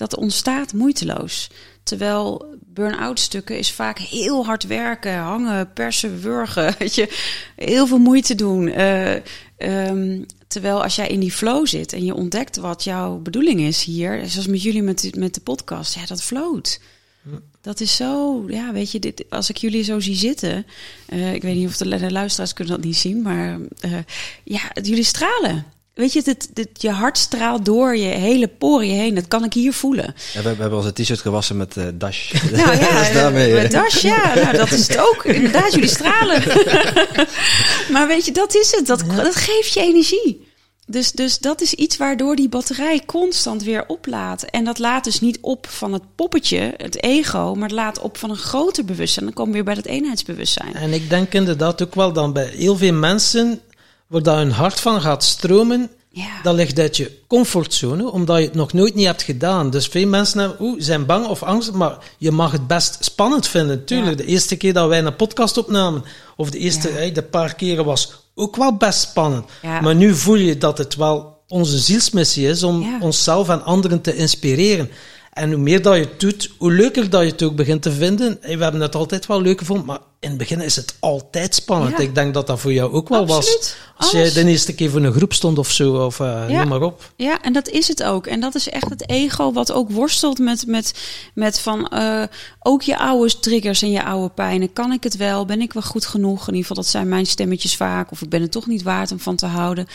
dat ontstaat moeiteloos. Terwijl burn-out stukken is vaak heel hard werken, hangen, persen, wurgen, weet je, heel veel moeite doen. Uh, um, terwijl als jij in die flow zit en je ontdekt wat jouw bedoeling is hier, zoals met jullie met, met de podcast, ja, dat float. Dat is zo, ja, weet je, dit, als ik jullie zo zie zitten, uh, ik weet niet of de, de luisteraars kunnen dat niet zien, maar uh, ja, jullie stralen. Weet je, dit, dit, je hart straalt door je hele poriën heen. Dat kan ik hier voelen.
Ja, we, we hebben onze t-shirt gewassen met uh, Dash.
Nou ja, daarmee, met Dash, ja. Nou, dat is het ook. Inderdaad, jullie stralen. maar weet je, dat is het. Dat, dat geeft je energie. Dus, dus dat is iets waardoor die batterij constant weer oplaat. En dat laat dus niet op van het poppetje, het ego, maar het laat op van een groter bewustzijn. Dan komen we weer bij dat eenheidsbewustzijn.
En ik denk inderdaad ook wel dan bij heel veel mensen waar dat hun hart van gaat stromen, ja. dat ligt uit je comfortzone, omdat je het nog nooit niet hebt gedaan. Dus veel mensen hebben, oe, zijn bang of angst, maar je mag het best spannend vinden. Tuurlijk, de eerste keer dat wij een podcast opnamen, of de eerste ja. de paar keren was ook wel best spannend. Maar nu voel je dat het wel onze zielsmissie is om onszelf en anderen te inspireren. En hoe meer dat je het doet, hoe leuker dat je het ook begint te vinden. We hebben het altijd wel leuk gevonden, maar in het begin is het altijd spannend. Ik denk dat dat voor jou ook wel
Absoluut.
was. Als Alles. je de eerste keer voor een groep stond of zo, of uh,
ja.
noem maar op.
Ja, en dat is het ook. En dat is echt het ego wat ook worstelt met, met, met van uh, ook je oude triggers en je oude pijnen. Kan ik het wel? Ben ik wel goed genoeg? In ieder geval, dat zijn mijn stemmetjes vaak. Of ik ben het toch niet waard om van te houden.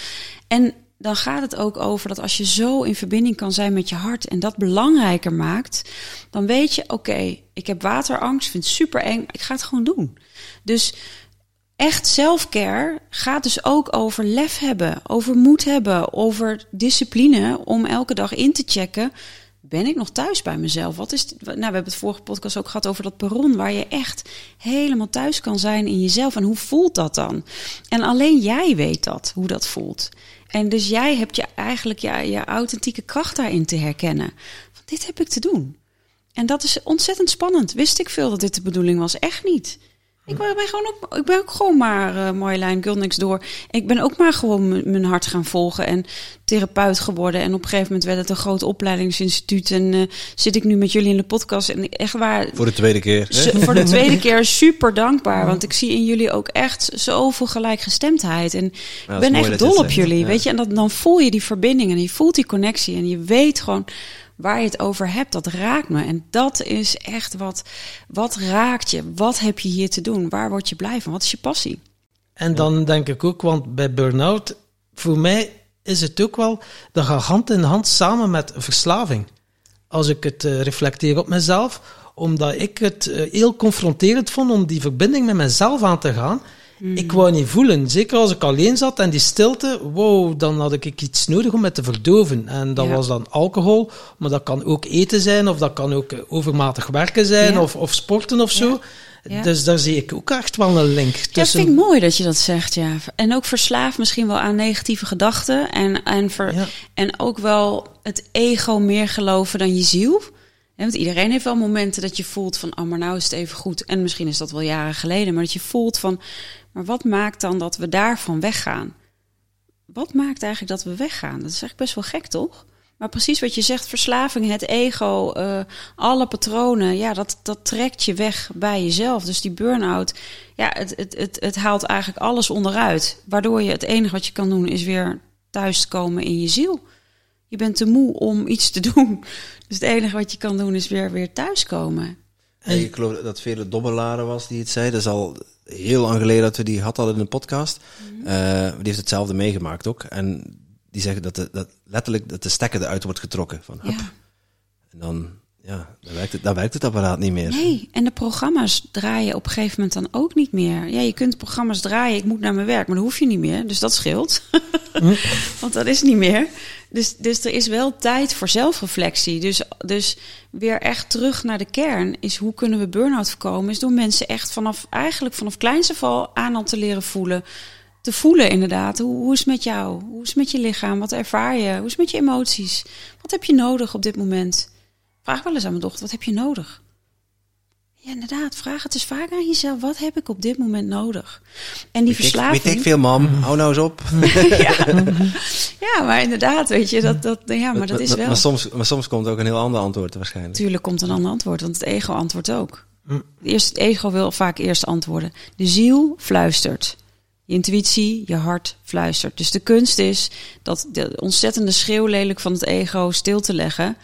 En dan gaat het ook over dat als je zo in verbinding kan zijn met je hart en dat belangrijker maakt, dan weet je, oké, ik heb waterangst, vind het super eng, ik ga het gewoon doen. Dus echt selfcare gaat dus ook over lef hebben, over moed hebben, over discipline om elke dag in te checken. Ben ik nog thuis bij mezelf? Wat is. Nou, we hebben het vorige podcast ook gehad over dat perron, waar je echt helemaal thuis kan zijn in jezelf. En hoe voelt dat dan? En alleen jij weet dat, hoe dat voelt. En dus jij hebt je eigenlijk je, je authentieke kracht daarin te herkennen. Van, dit heb ik te doen. En dat is ontzettend spannend. Wist ik veel dat dit de bedoeling was? Echt niet. Ik ben, gewoon ook, ik ben ook gewoon maar uh, Marjolein niks door. Ik ben ook maar gewoon mijn hart gaan volgen en therapeut geworden. En op een gegeven moment werd het een groot opleidingsinstituut. En uh, zit ik nu met jullie in de podcast. En echt waar.
Voor de tweede keer.
Voor de tweede keer super dankbaar. Want ik zie in jullie ook echt zoveel gelijkgestemdheid. En ik ben echt dol op jullie. Ja. Weet je, en dat, dan voel je die verbinding en je voelt die connectie. En je weet gewoon waar je het over hebt, dat raakt me. En dat is echt wat, wat raakt je? Wat heb je hier te doen? Waar word je blij van? Wat is je passie?
En dan denk ik ook, want bij burn-out, voor mij is het ook wel, dat gaat hand in hand samen met verslaving. Als ik het uh, reflecteer op mezelf, omdat ik het uh, heel confronterend vond om die verbinding met mezelf aan te gaan. Mm. Ik wou niet voelen. Zeker als ik alleen zat en die stilte, wow, dan had ik iets nodig om het te verdoven. En dat ja. was dan alcohol, maar dat kan ook eten zijn, of dat kan ook overmatig werken zijn, ja. of, of sporten of zo. Ja. Dus daar zie ik ook echt wel een link tussen.
Dat vind ik mooi dat je dat zegt, ja. En ook verslaafd misschien wel aan negatieve gedachten. En, en, ver, en ook wel het ego meer geloven dan je ziel. Ja, want iedereen heeft wel momenten dat je voelt van... oh, maar nou is het even goed. En misschien is dat wel jaren geleden. Maar dat je voelt van... maar wat maakt dan dat we daarvan weggaan? Wat maakt eigenlijk dat we weggaan? Dat is eigenlijk best wel gek, toch? Maar precies wat je zegt, verslaving, het ego, uh, alle patronen, ja, dat, dat trekt je weg bij jezelf. Dus die burn-out, ja, het, het, het, het haalt eigenlijk alles onderuit. Waardoor je het enige wat je kan doen is weer thuis komen in je ziel. Je bent te moe om iets te doen. Dus het enige wat je kan doen is weer, weer thuiskomen.
En ik geloof dat vele dobbelaren was die het zei. Dat is al heel lang geleden dat we die had hadden in een podcast. Mm -hmm. uh, die heeft hetzelfde meegemaakt ook. En die zeggen dat, de, dat letterlijk dat de stekker eruit wordt getrokken. Van, hup. Ja. En dan, ja, dan werkt, het, dan werkt het apparaat niet meer.
Nee, en de programma's draaien op een gegeven moment dan ook niet meer. Ja, je kunt programma's draaien, ik moet naar mijn werk, maar dat hoef je niet meer. Dus dat scheelt. Want dat is niet meer. Dus, dus er is wel tijd voor zelfreflectie. Dus, dus weer echt terug naar de kern is hoe kunnen we burn-out voorkomen? Is door mensen echt vanaf eigenlijk vanaf kleinste val aan al te leren voelen te voelen inderdaad. Hoe, hoe is het met jou? Hoe is het met je lichaam? Wat ervaar je? Hoe is het met je emoties? Wat heb je nodig op dit moment? Vraag wel eens aan mijn dochter, wat heb je nodig? Ja, inderdaad. Vraag het eens vaak aan jezelf. Wat heb ik op dit moment nodig? En die
weet
verslaving...
Ik, weet ik veel, mam. Hou nou eens op.
ja. ja, maar inderdaad, weet je, dat, dat, ja, maar dat is wel...
Maar soms, maar soms komt ook een heel ander antwoord waarschijnlijk.
Tuurlijk komt een ander antwoord, want het ego antwoordt ook. Eerst, het ego wil vaak eerst antwoorden. De ziel fluistert. Je intuïtie, je hart fluistert. Dus de kunst is dat de ontzettende schreeuw lelijk van het ego stil te leggen.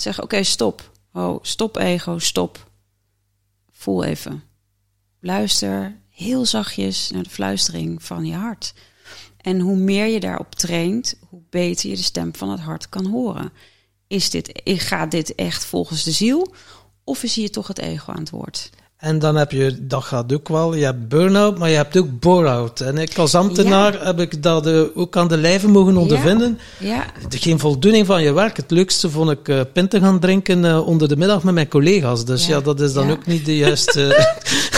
Zeg, oké, stop. Oh, stop ego, stop. Voel even. Luister heel zachtjes naar de fluistering van je hart. En hoe meer je daarop traint, hoe beter je de stem van het hart kan horen. Is dit, gaat dit echt volgens de ziel? Of is hier toch het ego aan het woord?
En dan heb je, dat gaat ook wel, je hebt burn-out, maar je hebt ook bore-out. En ik als ambtenaar ja. heb ik dat uh, ook aan de lijve mogen ondervinden.
Ja. ja.
Geen voldoening van je werk. Het leukste vond ik uh, pinten gaan drinken uh, onder de middag met mijn collega's. Dus ja, ja dat is dan ook niet de juiste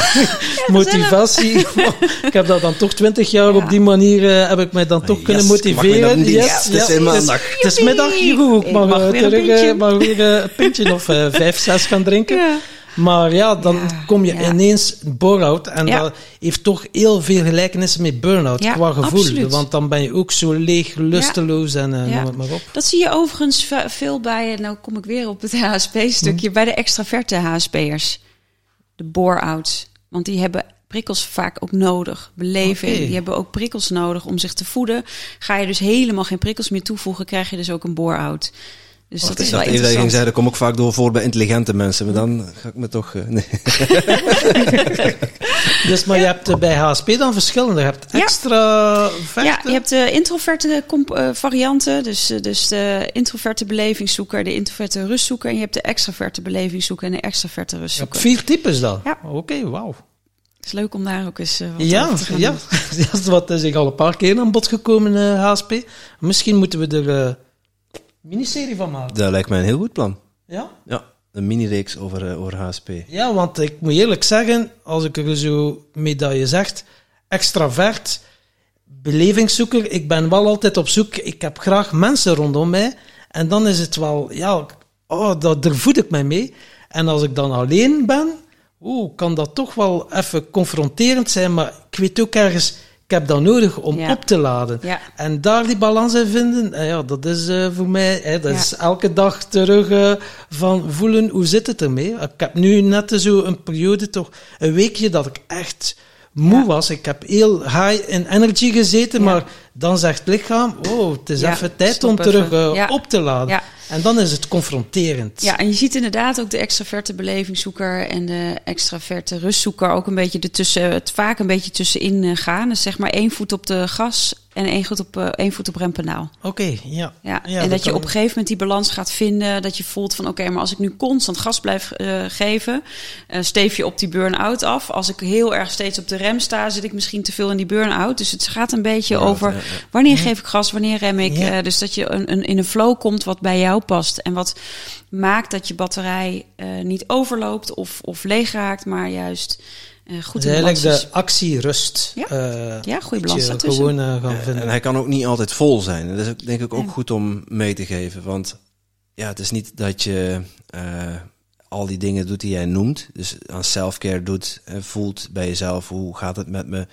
motivatie. ik heb dat dan toch twintig jaar op die manier, heb ik mij dan toch yes, kunnen motiveren.
Mag yes, het is maandag.
Het is middag, joe, ik mag, mag, weer, terug, een mag weer een pintje of vijf, zes gaan drinken. Maar ja, dan ja, kom je ja. ineens bore-out. En ja. dat heeft toch heel veel gelijkenissen met burn-out qua gevoel.
Absoluut.
Want dan ben je ook zo leeg, lusteloos en uh, noem het maar op.
Dat zie je overigens veel bij, nou kom ik weer op het HSP-stukje, hm. bij de extraverte HSP'ers. De bore-outs. Want die hebben prikkels vaak ook nodig. Beleving. Okay. Die hebben ook prikkels nodig om zich te voeden. Ga je dus helemaal geen prikkels meer toevoegen, krijg je dus ook een bore-out. Dus dat
ik
is wel
even dat je ging zeggen, dat kom ik vaak door voor bij intelligente mensen, maar dan ga ik me toch... Uh, nee.
dus, maar je hebt bij HSP dan verschillende. Je hebt extra
verten. Ja, je hebt de introverte uh, varianten, dus, dus de introverte belevingszoeker, de introverte rustzoeker, en je hebt de extraverte belevingszoeker en de extraverte rustzoeker.
Je hebt vier types dan?
Ja.
Oké, okay, wauw.
Het is leuk om daar ook eens uh, wat
ja,
over te gaan
ja. dat is wat is al een paar keer aan bod gekomen, uh, HSP. Misschien moeten we er... Miniserie van maken.
Dat lijkt mij een heel goed plan.
Ja?
Ja, een mini-reeks over, uh, over HSP.
Ja, want ik moet eerlijk zeggen, als ik er zo mee dat je zegt, extravert, belevingszoeker, ik ben wel altijd op zoek, ik heb graag mensen rondom mij. En dan is het wel, ja, oh, dat, daar voed ik mij mee. En als ik dan alleen ben, oh, kan dat toch wel even confronterend zijn, maar ik weet ook ergens ik heb dat nodig om
Ja.
op te laden.
Ja.
En daar die balans in vinden, eh, ja, dat is eh, voor mij, hè, dat is elke dag terug eh, van voelen, hoe zit het ermee? Ik heb nu net zo een periode, toch een weekje, dat ik echt moe was. Ik heb heel high in energy gezeten, maar dan zegt het lichaam, oh, het is even tijd om terug eh, op te laden. En dan is het confronterend.
Ja, en je ziet inderdaad ook de extraverte belevingszoeker en de extraverte rustzoeker ook een beetje ertussen, het vaak een beetje tussenin eh, gaan. Dus zeg maar één voet op de gas, en één voet op, uh, één voet op rempenaal.
Oké, ja.
ja. En dat, je op een gegeven moment die balans gaat vinden. Dat je voelt van oké, maar als ik nu constant gas blijf uh, geven, uh, steef je op die burn-out af. Als ik heel erg steeds op de rem sta, zit ik misschien te veel in die burn-out. Dus het gaat een beetje ja, over wanneer geef ik gas, wanneer rem ik. dus dat je een, een, in een flow komt wat bij jou past. En wat maakt dat je batterij niet overloopt of, of leeg raakt, maar juist uh, goed
dus eigenlijk de actie-rust.
Ja, uh, ja goede balans
gewoon uh, gaan vinden.
En hij kan ook niet altijd vol zijn. Dat is denk ik ook goed om mee te geven. Want ja, het is niet dat je al die dingen doet die jij noemt. Dus aan self-care doet, voelt bij jezelf hoe gaat het met me.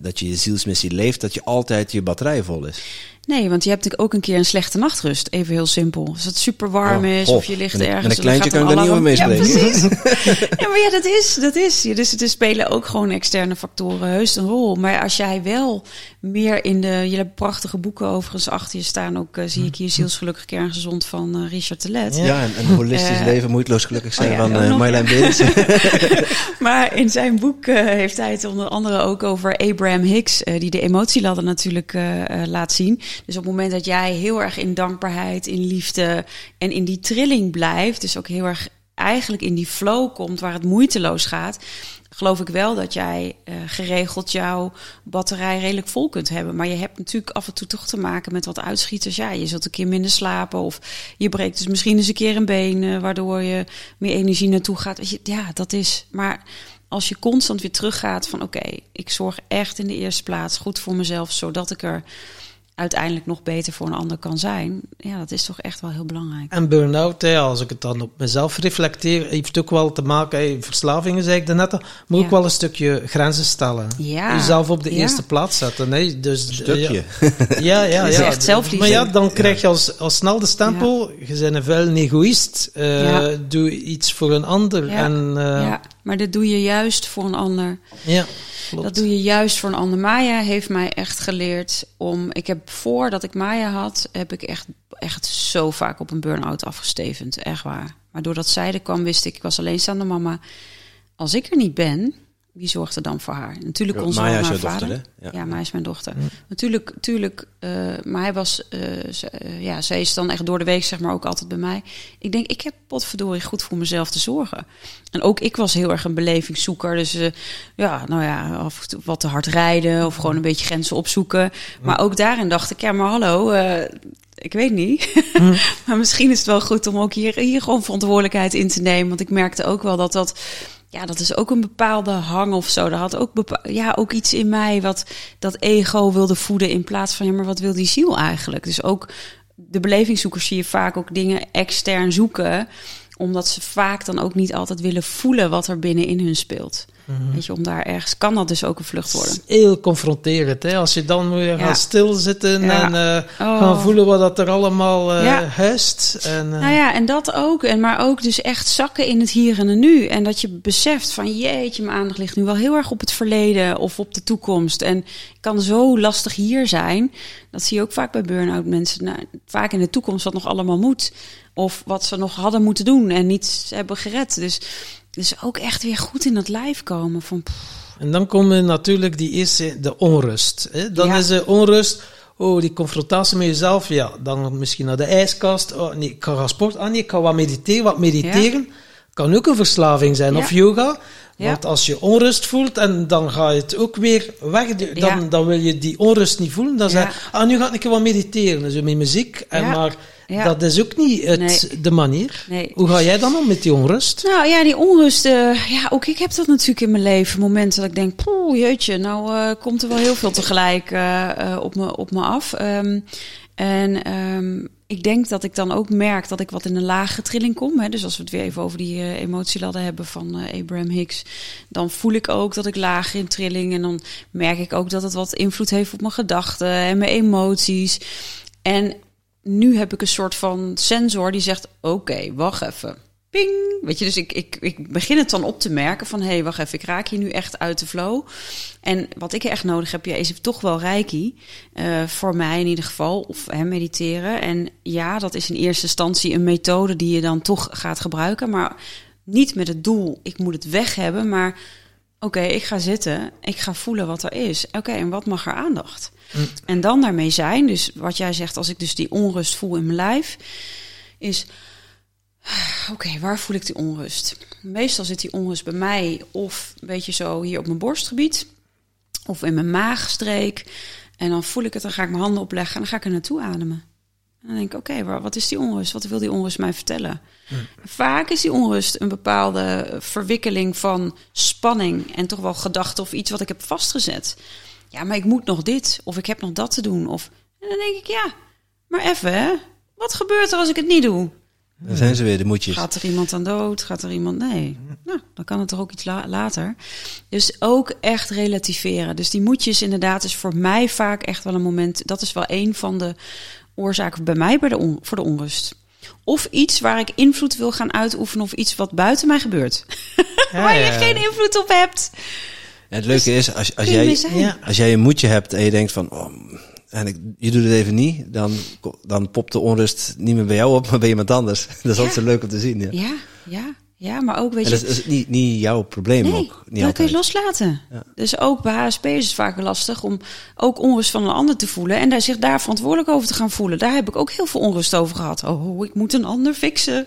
dat je je zielsmissie leeft, dat je altijd je batterij vol is.
Nee, want je hebt natuurlijk ook een keer een slechte nachtrust. Even heel simpel. Als het super warm oh, is, of je ligt ergens.
Met een kleintje kan ik daar niet over meespreken.
Ja, precies. ja, maar ja, dat is, dat is. Dus het spelen ook gewoon externe factoren heus een rol. Maar als jij wel meer in de... Je hebt prachtige boeken overigens achter je staan. Ook uh, zie ik hier Zielsgelukkig Kerngezond van uh, Richard Telet.
Ja, en, en holistisch uh, leven, moeiteloos gelukkig zijn oh, ja, van uh, Marjolein
maar in zijn boek heeft hij het onder andere ook over Abraham Hicks... die de emotieladder natuurlijk laat zien... Dus op het moment dat jij heel erg in dankbaarheid, in liefde en in die trilling blijft, dus ook heel erg eigenlijk in die flow komt waar het moeiteloos gaat, geloof ik wel dat jij uh, geregeld jouw batterij redelijk vol kunt hebben. Maar je hebt natuurlijk af en toe toch te maken met wat uitschieters. Ja, je zult een keer minder slapen of je breekt dus misschien eens een keer een been, uh, waardoor je meer energie naartoe gaat. Ja, dat is. Maar als je constant weer teruggaat van oké, ik zorg echt in de eerste plaats goed voor mezelf, zodat ik er uiteindelijk nog beter voor een ander kan zijn. Ja, dat is toch echt wel heel belangrijk.
En burn-out, als ik het dan op mezelf reflecteer, heeft ook wel te maken, verslavingen zei ik net, moet ook wel een stukje grenzen stellen.
Ja.
Jezelf op de eerste plaats zetten. Nee, dus,
een stukje.
Ja, ja, ja.
ja. echt zelfliefde.
Maar ja, dan krijg je als, als snel de stempel, je bent een vuil egoïst, uh, doe iets voor een ander. En, uh,
ja, maar dat doe je juist voor een ander.
Ja.
Dat doe je juist voor een ander. Maya heeft mij echt geleerd om. Ik heb voordat ik Maya had, heb ik echt, echt zo vaak op een burn-out afgestevend. Echt waar. Maar doordat zij er kwam, wist ik, ik was alleenstaande mama. Als ik er niet ben, wie zorgt er dan voor haar? Natuurlijk onze
Maya
is
jouw
vader.
dochter, hè?
Ja, ja Maya is mijn dochter. Natuurlijk, natuurlijk uh, maar hij was, uh, ze, uh, ja, zij is dan echt door de week zeg maar ook altijd bij mij. Ik denk, ik heb potverdorie goed voor mezelf te zorgen. En ook ik was heel erg een belevingszoeker. Dus ja, nou ja, af en toe wat te hard rijden of gewoon een beetje grenzen opzoeken. Maar ook daarin dacht ik, ja, maar hallo, ik weet niet. maar misschien is het wel goed om ook hier, hier gewoon verantwoordelijkheid in te nemen. Want ik merkte ook wel dat dat ja, dat is ook een bepaalde hang of zo. Er had ook, ja, ook iets in mij wat dat ego wilde voeden in plaats van, ja, maar wat wil die ziel eigenlijk? Dus ook de belevingszoekers zie je vaak ook dingen extern zoeken, omdat ze vaak dan ook niet altijd willen voelen wat er binnenin hun speelt. Mm Weet je, om daar ergens kan dat dus ook een vlucht worden.
Heel confronterend, hè? Als je dan weer ja. gaat stilzitten en uh, oh. gaan voelen wat dat er allemaal uh, ja. huist. En,
uh... Nou ja, en dat ook. En maar ook dus echt zakken in het hier en nu. En dat je beseft van jeetje, mijn aandacht ligt nu wel heel erg op het verleden of op de toekomst. En kan zo lastig hier zijn. Dat zie je ook vaak bij burn-out mensen. Nou, vaak in de toekomst wat nog allemaal moet. Of wat ze nog hadden moeten doen en niet hebben gered. Dus dus ook echt weer goed in dat lijf komen. Van,
en dan komt natuurlijk die eerste, de onrust. Hè? Dan is de onrust, oh, die confrontatie met jezelf. Ja, dan misschien naar de ijskast. Oh, nee, ik ga gaan sporten. Ah nee, ik ga wat mediteren. Wat mediteren kan ook een verslaving zijn. Of yoga. Want als je onrust voelt en dan ga je het ook weer weg, dan, dan wil je die onrust niet voelen. Dan zeg je, ah, nu ga ik wat mediteren. Dus met muziek. En maar ja. Dat is ook niet het, de manier. Nee. Hoe ga jij dan om met die onrust?
Nou ja, die onrust. Uh, ja, ook ik heb dat natuurlijk in mijn leven. Momenten dat ik denk, poeh, jeetje, nou uh, komt er wel heel veel tegelijk uh, op, me, op me af. Um, en um, ik denk dat ik dan ook merk dat ik wat in een lage trilling kom. Hè. Dus als we het weer even over die uh, emotieladder hebben van uh, Abraham Hicks, dan voel ik ook dat ik laag in trilling. En dan merk ik ook dat het wat invloed heeft op mijn gedachten en mijn emoties. En nu heb ik een soort van sensor die zegt: Oké, wacht even. Ping. Weet je, dus ik, ik, ik begin het dan op te merken van: hé, hey, wacht even, ik raak hier nu echt uit de flow. En wat ik echt nodig heb, ja, is toch wel reiki. Uh, voor mij in ieder geval. Of hè, mediteren. En ja, dat is in eerste instantie een methode die je dan toch gaat gebruiken. Maar niet met het doel, ik moet het weg hebben. Maar oké, ik ga zitten, ik ga voelen wat er is. Oké, en wat mag er aandacht? En dan daarmee zijn, dus wat jij zegt, als ik dus die onrust voel in mijn lijf, is, oké, waar voel ik die onrust? Meestal zit die onrust bij mij of een beetje zo hier op mijn borstgebied of in mijn maagstreek. En dan voel ik het, dan ga ik mijn handen opleggen en dan ga ik er naartoe ademen. En dan denk ik, oké, wat is die onrust? Wat wil die onrust mij vertellen? Vaak is die onrust een bepaalde verwikkeling van spanning en toch wel gedachten of iets wat ik heb vastgezet. Ja, maar ik moet nog dit of ik heb nog dat te doen. Of, en dan denk ik, ja, maar even, hè? Wat gebeurt er als ik het niet doe?
Dan zijn ze weer, de moedjes.
Gaat er iemand aan dood? Gaat er iemand... Nee. Nou, dan kan het toch ook iets later. Dus ook echt relativeren. Dus die moedjes inderdaad is voor mij vaak echt wel een moment... Dat is wel een van de oorzaken bij mij bij de on, voor de onrust. Of iets waar ik invloed wil gaan uitoefenen... of iets wat buiten mij gebeurt. Ja, waar je geen invloed op hebt.
En het leuke dus is, als, als, jij, als jij een moedje hebt en je denkt van... Oh, en ik, je doet het even niet, dan, dan popt de onrust niet meer bij jou op, maar bij iemand anders. Dat is altijd zo leuk om te zien. Ja,
ja, ja. ja maar ook weet
en
je.
Dat is niet, niet jouw probleem
nee,
ook. Niet
dat kun je loslaten. Ja. Dus ook bij HSP is het vaak lastig om ook onrust van een ander te voelen en daar zich daar verantwoordelijk over te gaan voelen. Daar heb ik ook heel veel onrust over gehad. Oh, ik moet een ander fixen.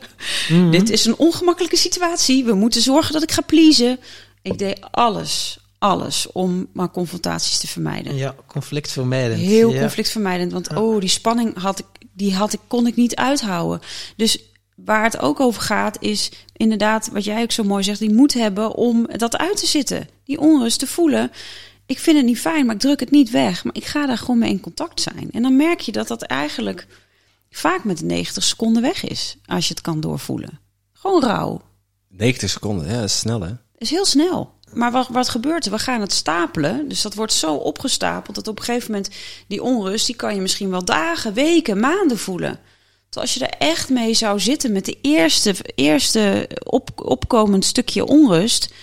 Mm Dit is een ongemakkelijke situatie. We moeten zorgen dat ik ga pleasen. Ik deed alles, alles om maar confrontaties te vermijden.
Ja, conflictvermijdend.
Heel
ja.
conflictvermijdend, want oh, die spanning had ik, die had ik, kon ik niet uithouden. Dus waar het ook over gaat, is inderdaad, wat jij ook zo mooi zegt, die moed hebben om dat uit te zitten. Die onrust te voelen. Ik vind het niet fijn, maar ik druk het niet weg. Maar ik ga daar gewoon mee in contact zijn. En dan merk je dat dat eigenlijk vaak met 90 seconden weg is, als je het kan doorvoelen. Gewoon rauw.
90 seconden, ja, dat is snel hè?
is heel snel. Maar wat, wat gebeurt er? We gaan het stapelen. Dus dat wordt zo opgestapeld dat op een gegeven moment die onrust, die kan je misschien wel dagen, weken, maanden voelen. Dus als je er echt mee zou zitten met de eerste, eerste op, opkomend stukje onrust,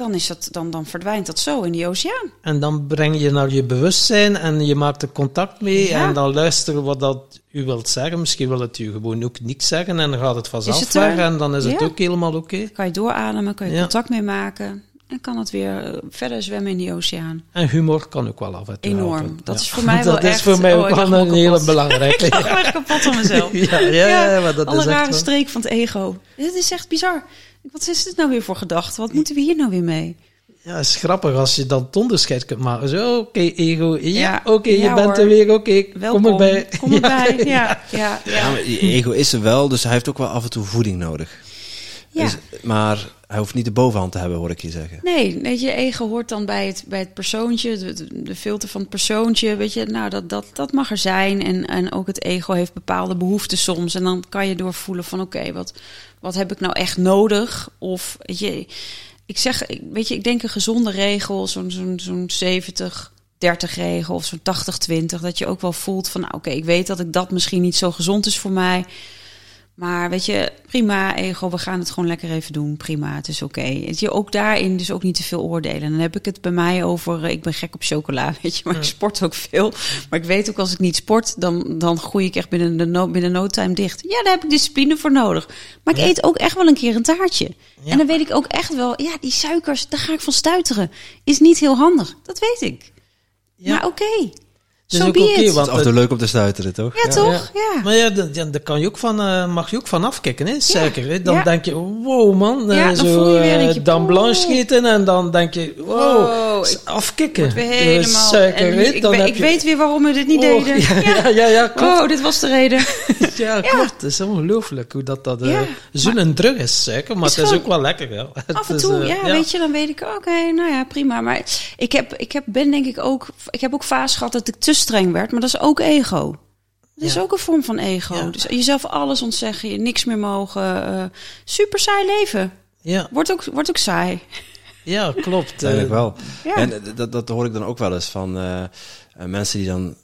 dan, is dat, dan, dan verdwijnt dat zo in die oceaan.
En dan breng je naar je bewustzijn en je maakt er contact mee ja. en dan luisteren wat dat u wilt zeggen. Misschien wil het u gewoon ook niks zeggen en dan gaat het vanzelf weg en dan is het ook helemaal oké. Okay.
Kan je doorademen, kan je contact mee maken en kan het weer verder zwemmen in die oceaan.
En humor kan ook wel af en toe
Enorm.
Helpen.
Dat is voor mij wel
dat
echt...
is voor mij ook
oh,
wel een hele belangrijke.
ik lag echt kapot van mezelf.
ja, ja, ja, maar dat
Alle
is
rare
echt
streek van het ego. Dit is echt bizar. Wat is dit nou weer voor gedachte? Wat moeten we hier nou weer mee?
Ja, het is grappig als je dan het onderscheid kunt maken. Zo, oké, okay, ego. Ja,
Ja,
oké, je
ja,
bent
hoor.
er weer. Oké,
Welkom.
kom erbij.
Kom erbij. Ja, ja, ja.
Ja, maar je ego is er wel, dus hij heeft ook wel af en toe voeding nodig.
Ja.
Dus, maar hij hoeft niet de bovenhand te hebben, hoor ik je zeggen.
Nee, weet je, ego hoort dan bij het, bij het persoontje, de, filter van het persoontje. Weet je, nou, dat, dat, dat mag er zijn. En, en ook het ego heeft bepaalde behoeften soms. En dan kan je doorvoelen van, oké, wat, wat heb ik nou echt nodig? Of, weet je, ik zeg, weet je, ik denk een gezonde regel, zo'n zo'n zo'n 70... 30 regel of zo'n 80-20, dat je ook wel voelt van, nou, oké, ik weet dat ik dat misschien niet zo gezond is voor mij. Maar weet je, prima, ego, we gaan het gewoon lekker even doen. Prima, het is oké. Weet je, Ook daarin dus ook niet te veel oordelen. Dan heb ik het bij mij over, eh, ik ben gek op chocola, weet je, maar ik sport ook veel. Maar ik weet ook als ik niet sport, dan, dan groei ik echt binnen, de no, binnen no time dicht. Ja, daar heb ik discipline voor nodig. Maar ik eet ook echt wel een keer een taartje.
Ja.
En dan weet ik ook echt wel, ja, die suikers, daar ga ik van stuiteren. Is niet heel handig, dat weet ik.
Ja.
Maar oké, zo
ook oké,
it.
Het
want
is af toe leuk om te stuiteren, toch?
Ja, toch? Ja.
Maar ja, ja, daar kan je ook van, eh, mag je ook van afkicken, hè? Suiker. Hè? Dan
Ja.
denk je, wow man, eh,
Ja, dan
zo
voel je weer,
eh, dan blanche eten en dan denk je, wow,
Wow,
afkicken. Dus
helemaal.
suiker,
ik,
Dan
ik
je-
weet weer waarom we dit niet
Oh,
deden.
Ja, ja, ja, ja, klopt.
Oh, dit was de reden.
Ja, klopt. Het is ongelooflijk hoe dat, dat
Ja,
zo'n drug is, suiker. Maar
Is
het is ook wel lekker, ja. Het
Af en toe, ja, weet je, dan weet ik, oké, nou ja, prima. Maar ik heb, ik heb, ben denk ik ook, ik heb ook fase gehad dat ik te streng werd, maar dat is ook ego. Dat is
Ja.
ook een vorm van ego.
Ja.
Dus jezelf alles ontzeggen, je niks meer mogen. eh, super saai leven.
Ja,
Wordt ook, wordt ook saai.
ja, klopt. Eh,
wel.
Ja.
En dat, dat hoor ik dan ook wel eens van eh, mensen die dan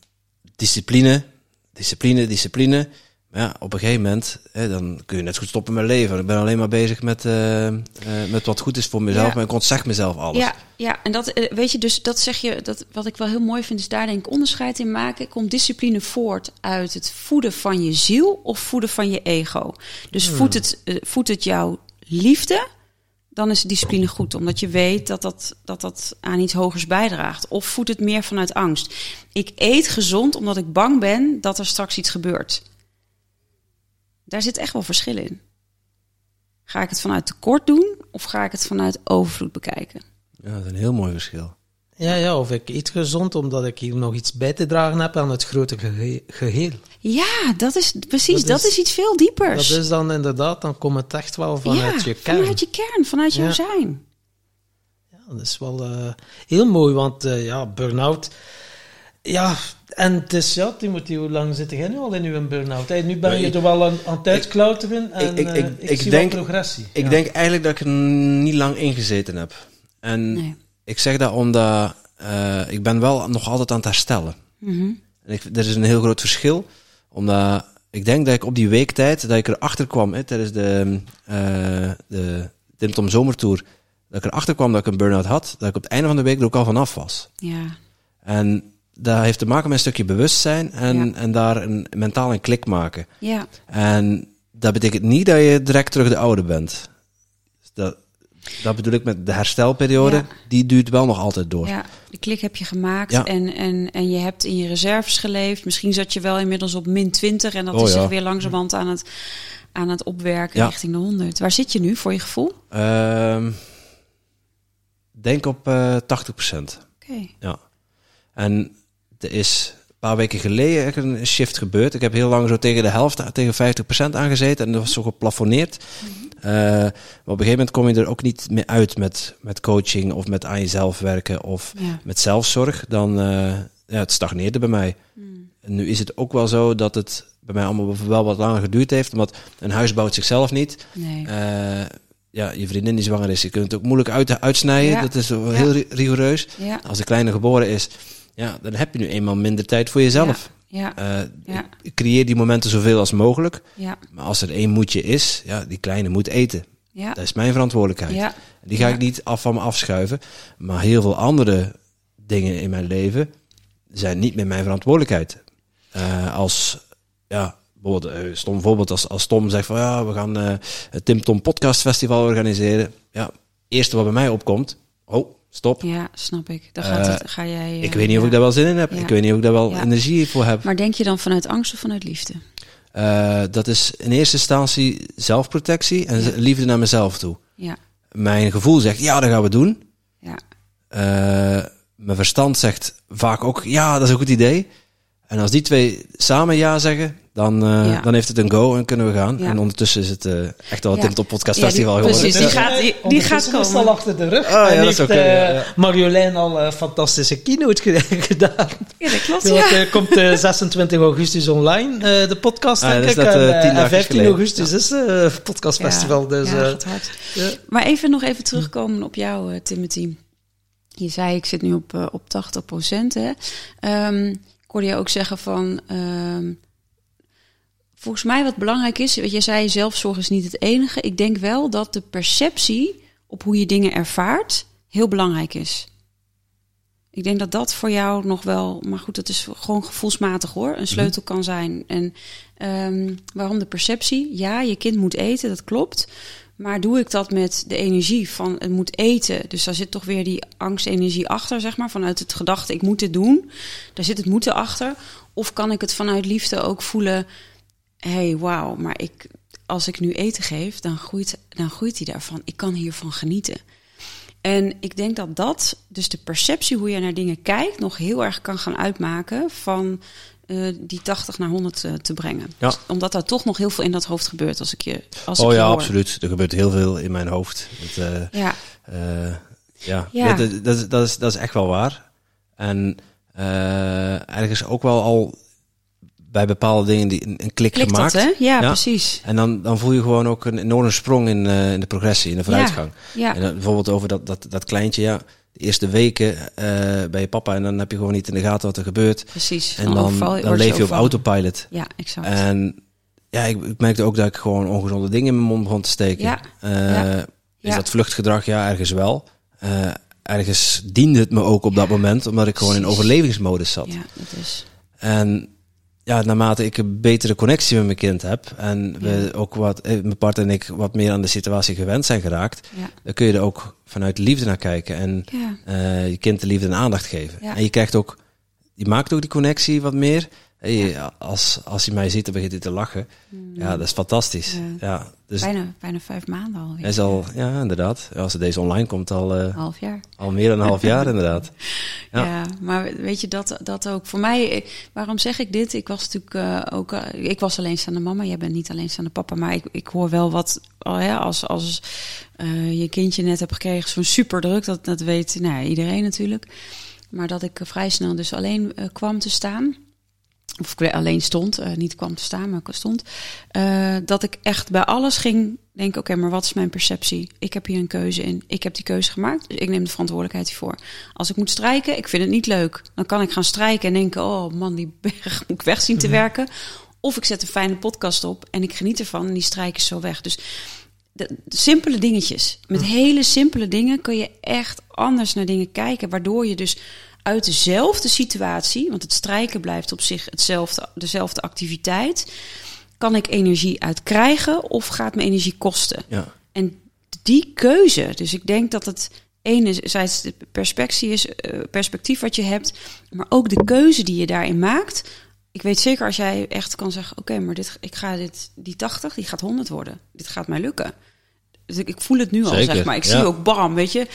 discipline, discipline, discipline. Maar ja, op een gegeven moment, hè, dan kun je net goed stoppen met leven. Ik ben alleen maar bezig met, eh, eh, met wat goed is voor mezelf,
Ja.
maar ik ontzeg mezelf alles.
Ja, ja, en dat eh, weet je, dus dat zeg je, dat, wat ik wel heel mooi vind, is daar denk ik onderscheid in maken. Komt discipline voort uit het voeden van je ziel of voeden van je ego? Dus voedt, het, voedt het jouw liefde? dan is discipline goed. Omdat je weet dat dat, dat dat aan iets hogers bijdraagt. Of voedt het meer vanuit angst. Ik eet gezond omdat ik bang ben dat er straks iets gebeurt. Daar zit echt wel verschil in. Ga ik het vanuit tekort doen of ga ik het vanuit overvloed bekijken?
Ja, dat is een heel mooi verschil.
Ja, ja, of ik eet gezond omdat ik hier nog iets bij te dragen heb aan het grote gehe- geheel.
Ja, dat is precies. Dat
Dat
is,
is-
iets veel diepers.
Dat is dan inderdaad, dan komt het echt wel vanuit
ja,
je kern.
Vanuit je kern, vanuit jouw zijn.
Ja, dat is wel eh, heel mooi, want eh, ja, burn-out. Ja, en het is, ja, Timothy, hoe lang zit jij nu al in uw burn-out? Hey, nu ben
Ja,
je
ik-
er wel aan, aan het uitklauteren en
ik-
ik,
ik-
ik,
ik
zie
denk-
wel progressie.
Ik
Ja.
denk eigenlijk dat ik er niet lang ingezeten heb. En
Nee.
ik zeg dat omdat eh, ik ben wel nog altijd aan het herstellen.
Mhm.
En ik, er is een heel groot verschil, omdat ik denk dat ik op die weektijd, dat ik erachter kwam hè, tijdens de, eh de Tim Tom Zomertour, dat ik erachter kwam dat ik een burn-out had, dat ik op het einde van de week er ook al vanaf was.
Ja,
En dat heeft te maken met een stukje bewustzijn en,
Ja.
en daar een mentaal een klik maken.
ja,
En dat betekent niet dat je direct terug de oude bent. Dat, dat bedoel ik met de herstelperiode,
Ja.
die duurt wel nog altijd door.
ja. De klik heb je gemaakt
Ja.
en, en, en je hebt in je reserves geleefd. Misschien zat je wel inmiddels op min 20 en dat
Oh,
is zich weer langzamerhand aan het, aan het opwerken richting de 100. Waar zit je nu voor je gevoel? Oké.
Ehm, denk op eh 80%. Ja. En er is een paar weken geleden een shift gebeurd. Ik heb heel lang zo tegen de helft, tegen 50% aangezeten. En dat was zo geplafonneerd. Eh, maar op een gegeven moment kom je er ook niet meer uit met, met coaching of met aan jezelf werken of
Ja.
met zelfzorg. Dan, eh, ja, het stagneerde bij mij. En nu is het ook wel zo dat het bij mij allemaal wel wat langer geduurd heeft. Omdat een huis bouwt zichzelf niet.
Nee.
Eh, ja, je vriendin die zwanger is, je kunt het ook moeilijk uit, uitsnijden.
Ja.
Dat is heel ri- rigoureus. Als de kleine geboren is, ja, dan heb je nu eenmaal minder tijd voor jezelf.
ja,
Eh,
Ja.
ik Creëer die momenten zoveel als mogelijk.
ja,
Maar als er één moedje is, ja, die kleine moet eten.
ja,
Dat is mijn verantwoordelijkheid.
ja,
Die ga ik niet af van me afschuiven. Maar heel veel andere dingen in mijn leven zijn niet meer mijn verantwoordelijkheid. Eh, als, ja, bijvoorbeeld, eh, stom voorbeeld, als, als Tom zegt van ja, we gaan eh, het Tim Tom Podcast Festival organiseren. Ja, eerste wat bij mij opkomt, oh, stop.
ja, snap ik. Dan gaat
Eh,
het, ga jij...
Ik
eh,
weet niet of
ja.
ik daar wel zin in heb.
Ja.
Ik weet niet of ik daar wel
Ja.
energie voor heb.
Maar denk je dan vanuit angst of vanuit liefde?
Eh, dat is in eerste instantie zelfprotectie en liefde naar mezelf toe.
Ja,
Mijn gevoel zegt ja, dat gaan we doen.
ja,
Eh, mijn verstand zegt vaak ook ja, dat is een goed idee. En als die twee samen ja zeggen, dan, eh,
Ja.
dan heeft het een go en kunnen we gaan.
Ja.
En ondertussen is het eh, echt wel het
Ja.
Top Podcast
Ja, die-
Festival geworden.
precies, die gaat- die- gaat
is
komen.
al achter de rug.
Ah, ja,
en
dat
heeft eh. Marjolein al een fantastische keynote ge- gedaan.
ja dat klopt.
Eh, komt eh, 26 augustus online, eh, de podcast,
Ah,
denk
dat
ik.
net,
en,
tien
en
dagjes
15
geleden.
augustus is het podcastfestival. Dus,
ja,
eh,
gaat hard.
ja.
Maar even nog even terugkomen op jou, Timothy. Je zei, ik zit nu op, op 80 procent. Hè? Ehm, ik hoorde je ook zeggen van... ehm, volgens mij wat belangrijk is... Wat je zei, zelfzorg is niet het enige. Ik denk wel dat de perceptie op hoe je dingen ervaart... heel belangrijk is. Ik denk dat dat voor jou nog wel... Maar goed, dat is gewoon gevoelsmatig hoor. Een sleutel kan zijn. En ehm, waarom de perceptie? Ja, je kind moet eten, dat klopt. Maar doe ik dat met de energie van het moet eten? Dus daar zit toch weer die angstenergie achter, zeg maar. Vanuit het gedachte, ik moet dit doen. Daar zit het moeten achter. Of kan ik het vanuit liefde ook voelen... hey, wauw, maar ik, als ik nu eten geef, dan groeit, dan groeit hij daarvan. Ik kan hiervan genieten. En ik denk dat dat, dus de perceptie hoe je naar dingen kijkt, nog heel erg kan gaan uitmaken van eh, die 80 naar 100 te, te brengen.
Ja.
Dus omdat er toch nog heel veel in dat hoofd gebeurt als ik je. Als
Oh
ik
ja,
hoor.
absoluut. Er gebeurt heel veel in mijn hoofd. Het, eh,
Ja,
eh, ja,
Ja.
Dat, dat, dat, is- dat, is, dat is echt wel waar. En eh ergens ook wel al bij bepaalde dingen die een, een klik
klikt
gemaakt.
dat, hè? Ja,
Ja.
precies.
En dan, dan voel je gewoon ook een enorme sprong in, eh, in de progressie, in de vooruitgang.
Ja,
En dan bijvoorbeeld over dat, dat, dat kleintje, ja, de eerste weken eh, bij je papa en dan heb je gewoon niet in de gaten wat er gebeurt.
precies.
En dan,
overval-
dan leef je op autopilot.
Ja, exact.
En ja, ik, ik merkte ook dat ik gewoon ongezonde dingen in mijn mond begon te steken.
Ja.
Eh. Is
Ja.
dat vluchtgedrag? Ja, ergens wel. Eh, ergens diende het me ook op dat moment, omdat ik gewoon in overlevingsmodus zat.
ja, dat is.
En ja, naarmate ik een betere connectie met mijn kind heb en we ook wat, eh, mijn partner en ik wat meer aan de situatie gewend zijn geraakt,
Ja.
dan kun je er ook vanuit liefde naar kijken en
Ja.
eh, je kind de liefde en aandacht geven. En je krijgt ook, je maakt ook die connectie wat meer. Je- als, als hij mij ziet, dan begint hij te lachen. Ja, dat is fantastisch.
Mm. Ja.
Ja, dus
Bijna, bijna vijf maanden alweer.
hij is al, ja, inderdaad. Als het deze online komt, al,
Een half jaar.
al meer dan een half jaar, inderdaad.
Ja.
Ja.
maar weet je dat, dat ook voor mij? eh, Waarom zeg ik dit? Ik was natuurlijk eh, ook, ik was alleenstaande mama. Jij bent niet alleenstaande papa, maar ik, ik hoor wel wat oh ja, als als je kindje net hebt gekregen, zo'n super druk. Dat dat weet nou, iedereen natuurlijk. Maar dat ik vrij snel dus alleen kwam te staan. Of ik alleen stond, eh, niet kwam te staan, maar ik stond. eh, dat ik echt bij alles ging denken: oké, maar wat is mijn perceptie? Ik heb hier een keuze in. Ik heb die keuze gemaakt, dus ik neem de verantwoordelijkheid hiervoor. Als ik moet strijken, ik vind het niet leuk. Dan kan ik gaan strijken en denken: oh man, die berg moet ik weg zien te werken. Of ik zet een fijne podcast op en ik geniet ervan en die strijk is zo weg. Dus de, de simpele dingetjes. Met hele simpele dingen kun je echt anders naar dingen kijken. Waardoor je dus uit dezelfde situatie, want het strijken blijft op zich hetzelfde, dezelfde activiteit, kan ik energie uit krijgen of gaat me energie kosten?
Ja.
En die keuze, dus ik denk dat het enerzijds de perspectie is, eh, perspectief wat je hebt, maar ook de keuze die je daarin maakt. Ik weet zeker als jij echt kan zeggen, oké, maar dit, ik ga dit, die 80, die gaat 100 worden. Dit gaat mij lukken. Dus ik, ik voel het nu al,
Zeker,
zeg maar. Ik
ja.
zie ook, bam, weet je,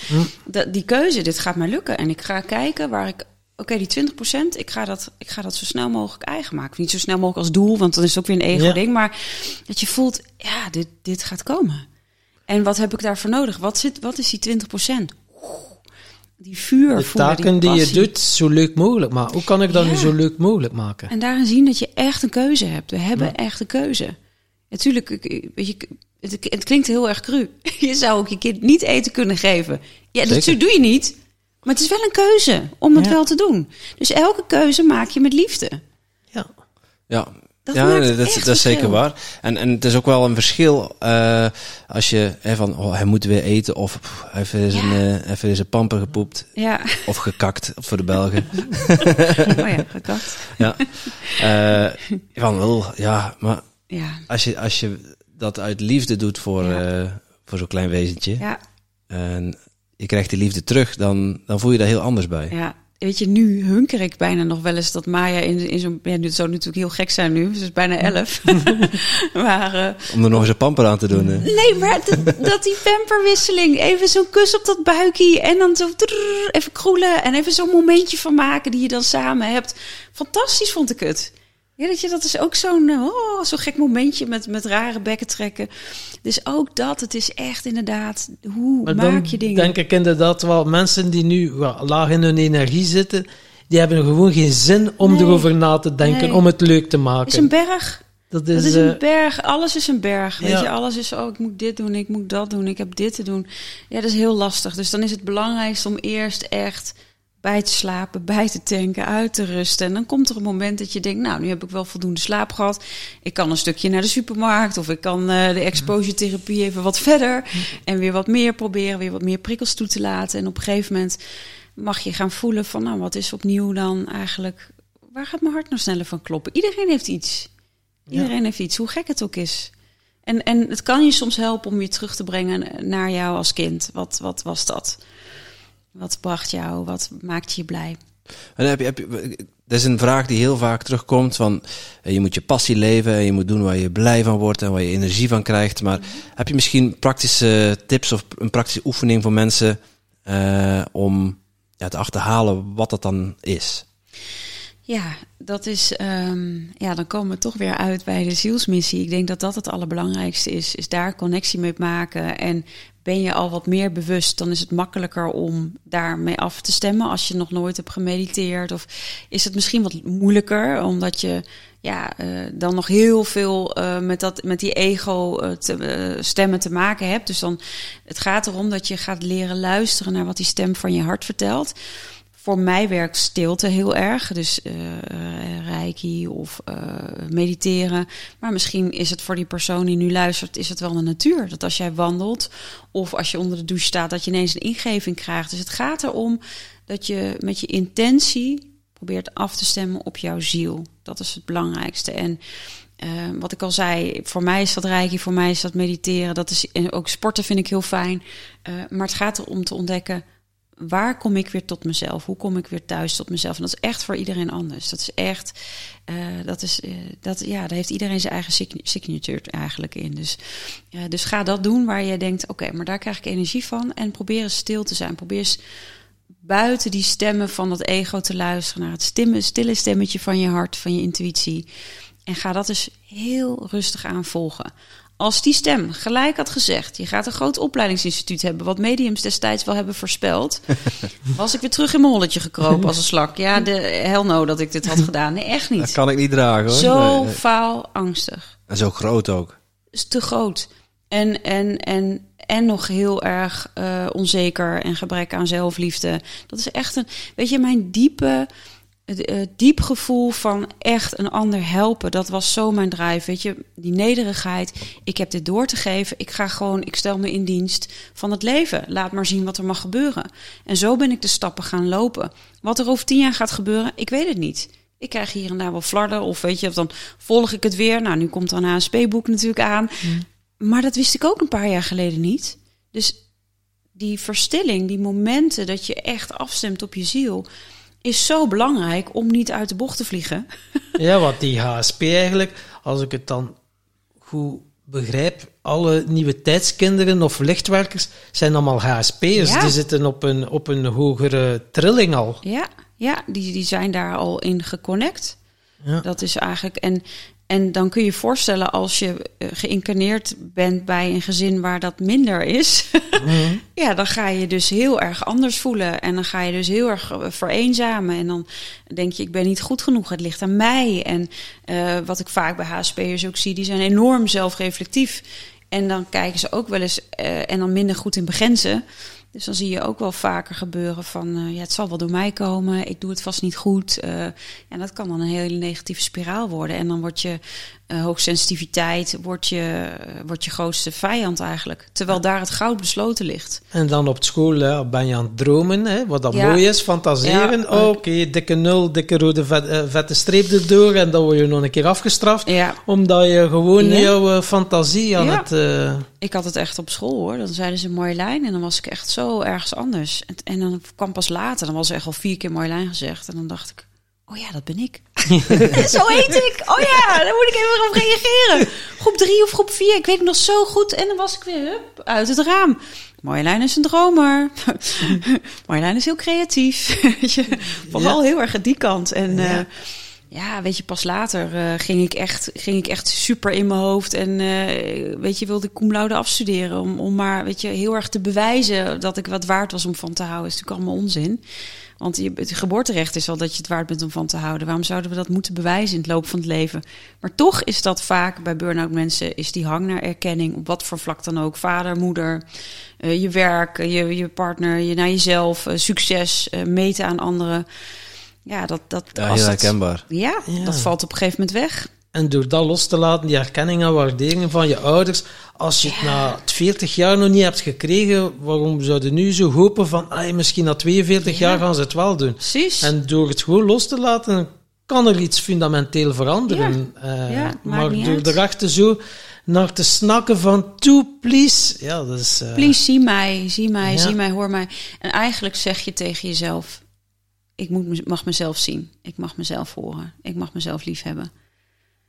dat, die keuze, dit gaat mij lukken. En ik ga kijken waar ik, oké, die 20% ik ga dat, ik ga dat zo snel mogelijk eigen maken. Niet zo snel mogelijk als doel, want dan is het ook weer een ego-ding. Maar dat je voelt, ja, dit, dit gaat komen. En wat heb ik daarvoor nodig? Wat, zit, wat is die 20% Die vuur
De
voelen,
taken die je
passie.
doet zo leuk mogelijk maken. Hoe kan ik dat
Ja.
nu zo leuk mogelijk maken?
En daarin zien dat je echt een keuze hebt. We hebben echt een keuze. Natuurlijk, ik- weet je, het, het klinkt heel erg cru. Je zou ook je kind niet eten kunnen geven. Ja, dat
Zeker.
doe je niet. Maar het is wel een keuze om het
Ja.
wel te doen. Dus elke keuze maak je met liefde.
Ja.
Ja,
Dat
ja
maakt
dat, dat,
echt
is- dat is zeker waar. En, en het is ook wel een verschil eh, als je hè, van, oh, hij moet weer eten of pff, hij heeft weer zijn,
Ja.
eh, weer zijn pamper gepoept
Ja,
of gekakt voor de Belgen.
oh ja, gekakt.
ja. Eh, van, wel, ja, maar
Ja,
als je, als je dat uit liefde doet voor,
Ja.
eh, voor zo'n klein wezentje
ja,
en je krijgt die liefde terug, dan, dan voel je daar heel anders bij.
ja. Weet je, nu hunker ik bijna nog wel eens dat Maya in, in zo'n... Ja, dit zou natuurlijk heel gek zijn nu. Ze is bijna elf. maar... eh,
Om er nog eens een pamper aan te doen. hè.
Nee, maar dat, dat die pamperwisseling. Even zo'n kus op dat buikje. En dan zo even kroelen. En even zo'n momentje van maken die je dan samen hebt. Fantastisch vond ik het. Ja, dat, je, dat is ook zo'n eh, oh, zo'n gek momentje met, met rare bekken trekken. Dus ook dat, het is echt inderdaad, hoe
Maar
maak je dingen?
denk ik inderdaad wel, mensen die nu wel laag in hun energie zitten, die hebben gewoon geen zin om
Nee.
erover na te denken,
Nee.
om het leuk te
Het
maken.
is een berg.
dat
Het
is,
is
eh,
een berg, alles is een berg. Weet
ja.
je, alles is, oh, ik moet dit doen, ik moet dat doen, ik heb dit te doen. Ja, dat is heel lastig. Dus dan is het belangrijkste om eerst echt bij te slapen, bij te tanken, uit te rusten. En dan komt er een moment dat je denkt, nou, nu heb ik wel voldoende slaap gehad. Ik kan een stukje naar de supermarkt of ik kan eh, de exposure therapie even wat verder. En weer wat meer proberen, weer wat meer prikkels toe te laten. En op een gegeven moment mag je gaan voelen van, nou, wat is opnieuw dan eigenlijk... Waar gaat mijn hart nou sneller van kloppen? Iedereen heeft iets. Iedereen heeft iets, hoe gek het ook is. En, en het kan je soms helpen om je terug te brengen naar jou als kind. Wat, wat was dat? Wat bracht jou? Wat maakte je blij?
En heb je, heb je, dat is een vraag die heel vaak terugkomt van eh, je moet je passie leven en je moet doen waar je blij van wordt en waar je energie van krijgt. Maar heb je misschien praktische tips of een praktische oefening voor mensen eh, om ja, te achterhalen wat dat dan is?
Ja, dat is. ehm, ja, dan komen we toch weer uit bij de zielsmissie. Ik denk dat dat het allerbelangrijkste is. Is daar connectie mee maken. En ben je al wat meer bewust, dan is het makkelijker om daarmee af te stemmen. Als je nog nooit hebt gemediteerd. Of is het misschien wat moeilijker, omdat je ja, eh, dan nog heel veel eh, met, dat, met die ego eh, te, stemmen te maken hebt. Dus dan, het gaat erom dat je gaat leren luisteren naar wat die stem van je hart vertelt. Voor mij werkt stilte heel erg. Dus eh, reiki of eh, mediteren. Maar misschien is het voor die persoon die nu luistert, is het wel de natuur. Dat als jij wandelt of als je onder de douche staat, dat je ineens een ingeving krijgt. Dus het gaat erom dat je met je intentie Probeer het af te stemmen op jouw ziel. Dat is het belangrijkste. En uh, wat ik al zei, voor mij is dat reiki, voor mij is dat mediteren. Dat is, en ook sporten vind ik heel fijn. Uh, maar het gaat erom te ontdekken, waar kom ik weer tot mezelf? Hoe kom ik weer thuis tot mezelf? En dat is echt voor iedereen anders. Dat is echt, uh, dat is, dat, ja, daar heeft iedereen zijn eigen signature eigenlijk in. Dus, dus ga dat doen waar je denkt, oké, maar daar krijg ik energie van. En probeer eens stil te zijn. Probeer eens buiten die stemmen van dat ego te luisteren naar het stimmen, stille stemmetje van je hart, van je intuïtie. En ga dat dus heel rustig aan volgen. Als die stem gelijk had gezegd: je gaat een groot opleidingsinstituut hebben, wat mediums destijds wel hebben voorspeld, was ik weer terug in mijn holletje gekropen als een slak. Ja, de hell no dat ik dit had gedaan. Nee, echt niet.
Dat kan ik niet dragen hoor.
Zo nee, faal angstig.
En zo groot ook.
Is te groot. En, en, en, en nog heel erg uh, onzeker en gebrek aan zelfliefde. Dat is echt een. Weet je, mijn diepe het, diep gevoel van echt een ander helpen. Dat was zo mijn drive. Weet je, die nederigheid. Ik heb dit door te geven. Ik ga gewoon, ik stel me in dienst van het leven. Laat maar zien wat er mag gebeuren. En zo ben ik de stappen gaan lopen. Wat er over tien jaar gaat gebeuren, ik weet het niet. Ik krijg hier en daar wel flarden. Of weet je, of dan volg ik het weer. Nou, nu komt dan een ASP-boek natuurlijk aan. Mm. Maar dat wist ik ook een paar jaar geleden niet. Dus die verstilling, die momenten dat je echt afstemt op je ziel is zo belangrijk om niet uit de bocht te vliegen.
ja, wat die HSP eigenlijk, als ik het dan goed begrijp, alle nieuwe tijdskinderen of lichtwerkers zijn allemaal HSP'ers. Die zitten op een, op een hogere trilling al.
Ja, ja die, die zijn daar al in geconnect. Ja. Dat is eigenlijk. En en dan kun je je voorstellen als je eh, geïncarneerd bent bij een gezin waar dat minder is. Mhm. ja, dan ga je dus heel erg anders voelen. En dan ga je dus heel erg eh, vereenzamen. En dan denk je, ik ben niet goed genoeg. Het ligt aan mij. En uh, wat ik vaak bij HSP'ers ook zie, die zijn enorm zelfreflectief. En dan kijken ze ook wel eens uh, en dan minder goed in begrenzen. Dus dan zie je ook wel vaker gebeuren van, uh, ja, het zal wel door mij komen, ik doe het vast niet goed. Uh, ja, dat kan dan een hele negatieve spiraal worden. En dan wordt je uh, hoogsensitiviteit wordt je, wordt je grootste vijand eigenlijk. Terwijl daar het goud besloten ligt.
En dan op school hè, ben je aan het dromen, hè, wat dat mooi is, fantaseren. Ja, Oké, okay, dikke nul, dikke rode vet, vette streep erdoor en dan word je nog een keer afgestraft.
Ja.
Omdat je gewoon jouw fantasie aan het...
Ik had het echt op school hoor. Dan zeiden ze Marjolein en dan was ik echt zo ergens anders. En, en dan kwam pas later, dan was er echt al vier keer Marjolein gezegd. En dan dacht ik, oh ja, dat ben ik. zo heet ik. Oh ja, daar moet ik even op reageren. Groep drie of groep vier, ik weet het nog zo goed. En dan was ik weer hup, uit het raam. Marjolein is een dromer. Marjolein is heel creatief. Vooral heel erg aan die kant. En ja. Uh, ja, weet je, pas later uh, ging, ik echt, ging ik echt super in mijn hoofd. En uh, weet je, wilde ik cum laude afstuderen. Om, om maar, weet je, heel erg te bewijzen dat ik wat waard was om van te houden. is natuurlijk allemaal onzin. Want je, het geboorterecht is al dat je het waard bent om van te houden. Waarom zouden we dat moeten bewijzen in het loop van het leven? Maar toch is dat vaak bij burn-out mensen, is die hang naar erkenning, op wat voor vlak dan ook. Vader, moeder, uh, je werk, je, je partner, je, naar jezelf, succes, meten aan anderen. Ja, dat, dat,
ja, heel herkenbaar.
ja, ja, dat valt op een gegeven moment weg.
En door dat los te laten, die erkenning en waardering van je ouders, als je het na 40 jaar nog niet hebt gekregen, waarom zouden nu zo hopen van, ay, misschien na 42 jaar gaan ze het wel doen?
Precies.
En door het gewoon los te laten, kan er iets fundamenteel veranderen. Uh, maar door uit. erachter zo naar te snakken van, toe, please. Ja, dat is... Uh,
please, zie mij, zie mij, zie mij, hoor mij. En eigenlijk zeg je tegen jezelf, ik moet, mag mezelf zien. Ik mag mezelf horen. Ik mag mezelf lief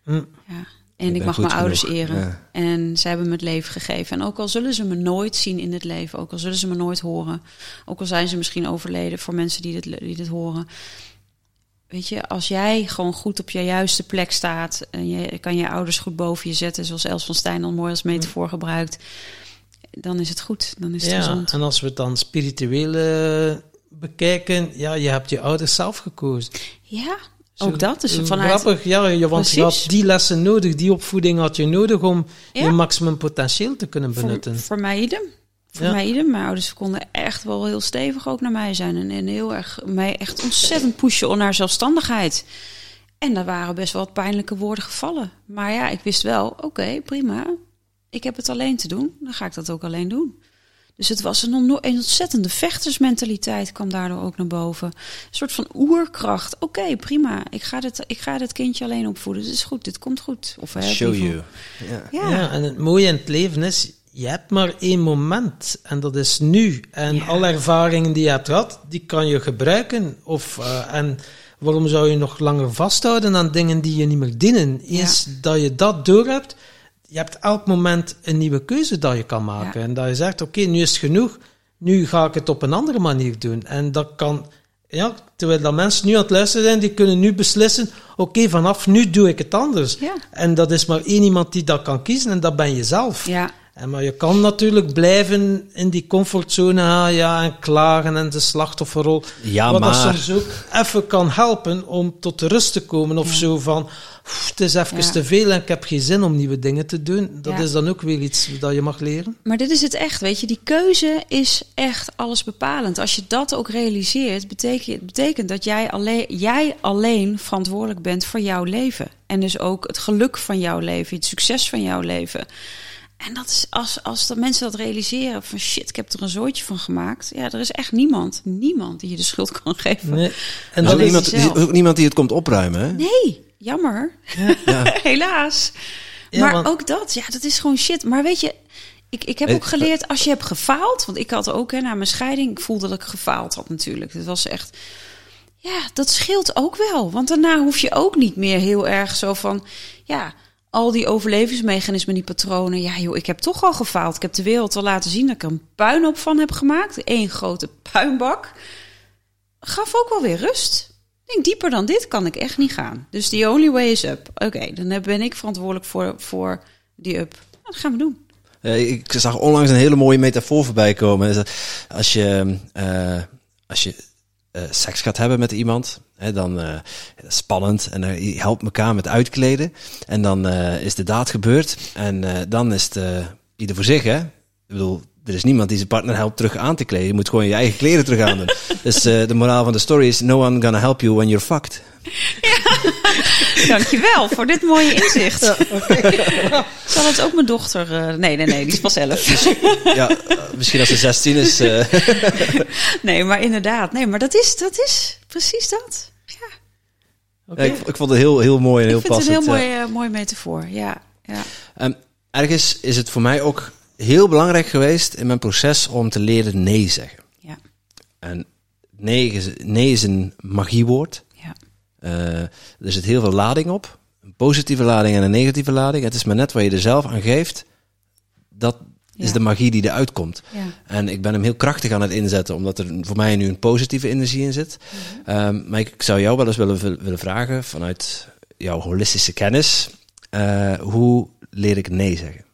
Hm. Ja. En ik, mag mijn ouders eren. En ze hebben me het leven gegeven. En ook al zullen ze me nooit zien in het leven, ook al zullen ze me nooit horen, ook al zijn ze misschien overleden voor mensen die dit, die dit horen. Weet je, als jij gewoon goed op je juiste plek staat en je kan je ouders goed boven je zetten, zoals Els van Stijn al mooi als metafoor gebruikt, dan is het goed. Dan is het
ja,
gezond.
En als we het dan spirituele bekijken, ja, je hebt je ouders zelf gekozen.
Ja, ook dat is vanuit...
Grappig, ja, want je had die lessen nodig, die opvoeding had je nodig om je maximum potentieel te kunnen benutten.
Voor, voor mij idem. Voor mij idem. Mijn ouders konden echt wel heel stevig ook naar mij zijn. En, en heel erg mij echt ontzettend pushen naar zelfstandigheid. En daar waren best wel wat pijnlijke woorden gevallen. Maar ja, ik wist wel, oké, prima. Ik heb het alleen te doen. Dan ga ik dat ook alleen doen. Dus het was een, een ontzettende vechtersmentaliteit kwam daardoor ook naar boven. Een soort van oerkracht. Oké, prima. Ik ga, dit, ik ga dit kindje alleen opvoeden. Dit is goed, dit komt goed. Of, hè,
Show you. Ja.
Ja.
Ja, en het mooie in het leven is, je hebt maar één moment en dat is nu. En
Ja.
alle ervaringen die je hebt gehad, die kan je gebruiken. Of, eh, en waarom zou je nog langer vasthouden aan dingen die je niet meer dienen? Eens dat je dat doorhebt, je hebt elk moment een nieuwe keuze dat je kan maken.
Ja.
En dat je zegt, oké, nu is het genoeg, nu ga ik het op een andere manier doen. En dat kan... Ja, terwijl dat mensen nu aan het luisteren zijn, die kunnen nu beslissen, oké, vanaf nu doe ik het anders.
Ja.
En dat is maar één iemand die dat kan kiezen en dat ben je zelf.
Ja,
En maar je kan natuurlijk blijven in die comfortzone gaan, ja, en klagen en de slachtofferrol.
Ja,
wat
maar-
dat soms ook even kan helpen om tot rust te komen. Of
Ja.
zo van, "Oef, het is even
Ja.
te veel en ik heb geen zin om nieuwe dingen te doen. Dat
Ja.
is dan ook weer iets dat je mag leren.
Maar dit is het echt, weet je. Die keuze is echt alles bepalend. Als je dat ook realiseert, betekent, betekent dat jij alleen, jij alleen verantwoordelijk bent voor jouw leven. En dus ook het geluk van jouw leven, het succes van jouw leven. En dat is als, als de mensen dat realiseren van shit, ik heb er een zooitje van gemaakt. Ja, er is echt niemand, niemand die je de schuld kan geven.
Nee. En dat
is
niemand, ook niemand die het komt opruimen. Hè?
Nee, jammer.
Ja.
Helaas.
Ja,
maar ook dat, ja, dat is gewoon shit. Maar weet je, ik, ik heb ook geleerd, als je hebt gefaald... want ik had ook, hè, na mijn scheiding, ik voelde dat ik gefaald had natuurlijk. Het was echt... Ja, dat scheelt ook wel. Want daarna hoef je ook niet meer heel erg zo van... Ja, al die overlevingsmechanismen, die patronen... Ja, joh, ik heb toch al gefaald. Ik heb de wereld al laten zien dat ik een puinhoop van heb gemaakt. Eén grote puinbak. Gaf ook wel weer rust. Ik denk, dieper dan dit kan ik echt niet gaan. Dus the only way is up. Oké, dan ben ik verantwoordelijk voor, voor die up. Nou, dat gaan we doen.
Ik zag onlangs een hele mooie metafoor voorbij komen. Als je, eh, als je eh, seks gaat hebben met iemand, hè, dan eh spannend en je helpt elkaar met uitkleden. En dan eh, is de daad gebeurd en dan is eh, ieder voor zich. Hè? Ik bedoel, er is niemand die zijn partner helpt terug aan te kleden. Je moet gewoon je eigen kleren terug aan doen. dus eh, de moraal van de story is: no one gonna help you when you're fucked.
Dankjewel voor dit mooie inzicht. Zal het ook mijn dochter... eh, nee, nee, nee, die is pas elf.
ja, eh, misschien als ze 16 is.
Nee, maar inderdaad. Nee, maar dat is, dat is precies dat. Ja,
Oké.
ja, ik, ik vond het heel, heel mooi en heel
ik vind het
passend.
een heel
ja.
mooi, mooi metafoor. Ja, ja.
Ehm, ergens is het voor mij ook heel belangrijk geweest in mijn proces om te leren nee zeggen.
Ja,
En nee is, nee is een magiewoord.
ja.
Eh, er zit heel veel lading op. Een positieve lading en een negatieve lading. Het is maar net waar je er zelf aan geeft. Dat is de magie die eruit komt.
ja.
En ik ben hem heel krachtig aan het inzetten, omdat er voor mij nu een positieve energie in zit.
Mhm.
Ehm, maar ik zou jou wel eens willen, willen vragen, vanuit jouw holistische kennis, eh, hoe leer ik nee zeggen?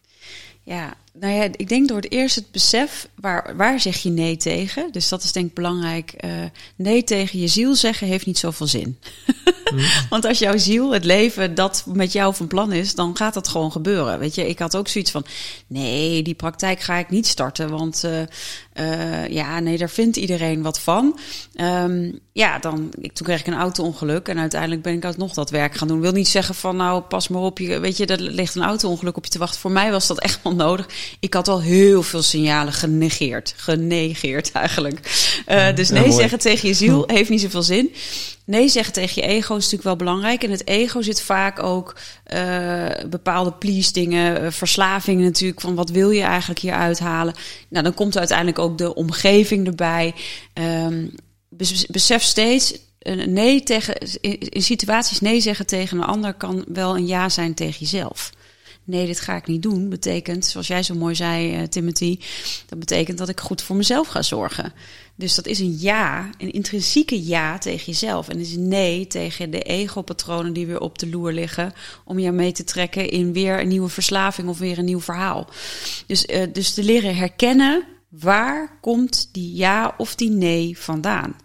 Ja, nou ja, ik denk door het eerst het besef, waar, waar zeg je nee tegen? Dus dat is denk ik belangrijk. Eh, nee tegen je ziel zeggen heeft niet zoveel zin. Want als jouw ziel, het leven, dat met jou van plan is, dan gaat dat gewoon gebeuren. Weet je, ik had ook zoiets van, nee, die praktijk ga ik niet starten, want eh, eh, ja, nee, daar vindt iedereen wat van. Ehm, ja, dan, ik, toen kreeg ik een auto-ongeluk en uiteindelijk ben ik alsnog dat werk gaan doen. Ik wil niet zeggen van, nou, pas maar op, je, weet je, er ligt een auto-ongeluk op je te wachten. Voor mij was dat echt wel nodig. Ik had al heel veel signalen genegeerd, genegeerd eigenlijk. Eh, dus nee zeggen tegen je ziel heeft niet zoveel zin. Nee zeggen tegen je ego is natuurlijk wel belangrijk. En het ego zit vaak ook eh, bepaalde please dingen, eh, verslavingen natuurlijk. Van wat wil je eigenlijk hier uithalen? Nou, dan komt uiteindelijk ook de omgeving erbij. Bes- besef steeds, een nee tegen, in situaties nee zeggen tegen een ander kan wel een ja zijn tegen jezelf. Nee, dit ga ik niet doen. Betekent, zoals jij zo mooi zei, eh, Timothy, dat betekent dat ik goed voor mezelf ga zorgen. Dus dat is een ja, een intrinsieke ja tegen jezelf. En is een nee tegen de ego-patronen die weer op de loer liggen. om jou mee te trekken in weer een nieuwe verslaving of weer een nieuw verhaal. Dus, eh, dus te leren herkennen waar komt die ja of die nee vandaan.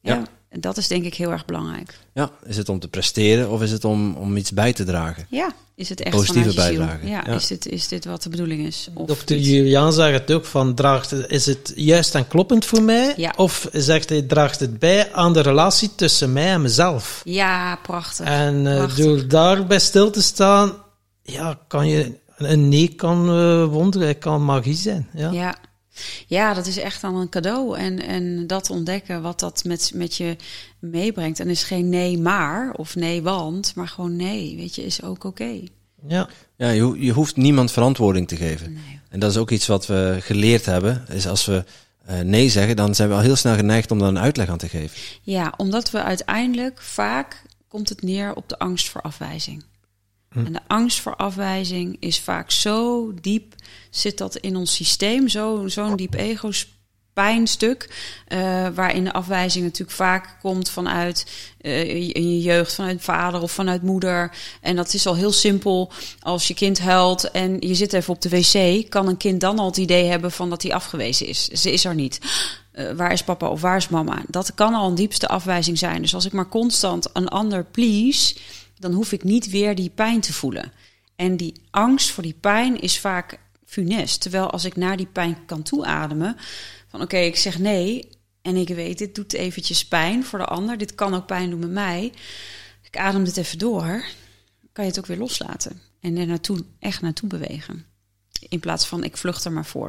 Ja.
Ja.
En dat is denk ik heel erg belangrijk.
Ja, is het om te presteren of is het om, om iets bij te dragen?
Ja, is het echt
Positieve bijdrage,
Ja,
ja.
Is, dit, is dit wat de bedoeling is? Of
Dokter? Julian zegt het ook van, draagt, is het juist en kloppend voor mij?
Ja.
Of zegt hij, draagt het bij aan de relatie tussen mij en mezelf?
Ja, prachtig.
En eh,
Prachtig.
door daarbij stil te staan, ja, kan je, een nee kan eh wonderen, het kan magie zijn. Ja.
Ja. Ja, dat is echt dan een cadeau. En, en dat ontdekken wat dat met, met je meebrengt. En is geen nee maar of nee want, maar gewoon nee, weet je, is ook oké.
Ja.
Ja, je, ho- je hoeft niemand verantwoording te geven.
Nee.
En dat is ook iets wat we geleerd hebben. Is als we eh, nee zeggen, dan zijn we al heel snel geneigd om daar een uitleg aan te geven.
Ja, omdat we uiteindelijk vaak komt het neer op de angst voor afwijzing. En de angst voor afwijzing is vaak zo diep, zit dat in ons systeem, zo- zo'n diep ego-pijnstuk, eh, waarin de afwijzing natuurlijk vaak komt vanuit eh, in je jeugd, vanuit vader of vanuit moeder. En dat is al heel simpel. Als je kind huilt en je zit even op de wc, kan een kind dan al het idee hebben van dat hij afgewezen is. Ze is er niet. Eh, waar is papa of waar is mama? Dat kan al een diepste afwijzing zijn. Dus als ik maar constant een ander please, dan hoef ik niet weer die pijn te voelen. En die angst voor die pijn is vaak funest. Terwijl als ik naar die pijn kan toeademen, van oké, ik zeg nee en ik weet, dit doet eventjes pijn voor de ander. Dit kan ook pijn doen met mij. Ik adem dit even door, kan je het ook weer loslaten. En er naartoe, echt naartoe bewegen. In plaats van ik vlucht er maar voor.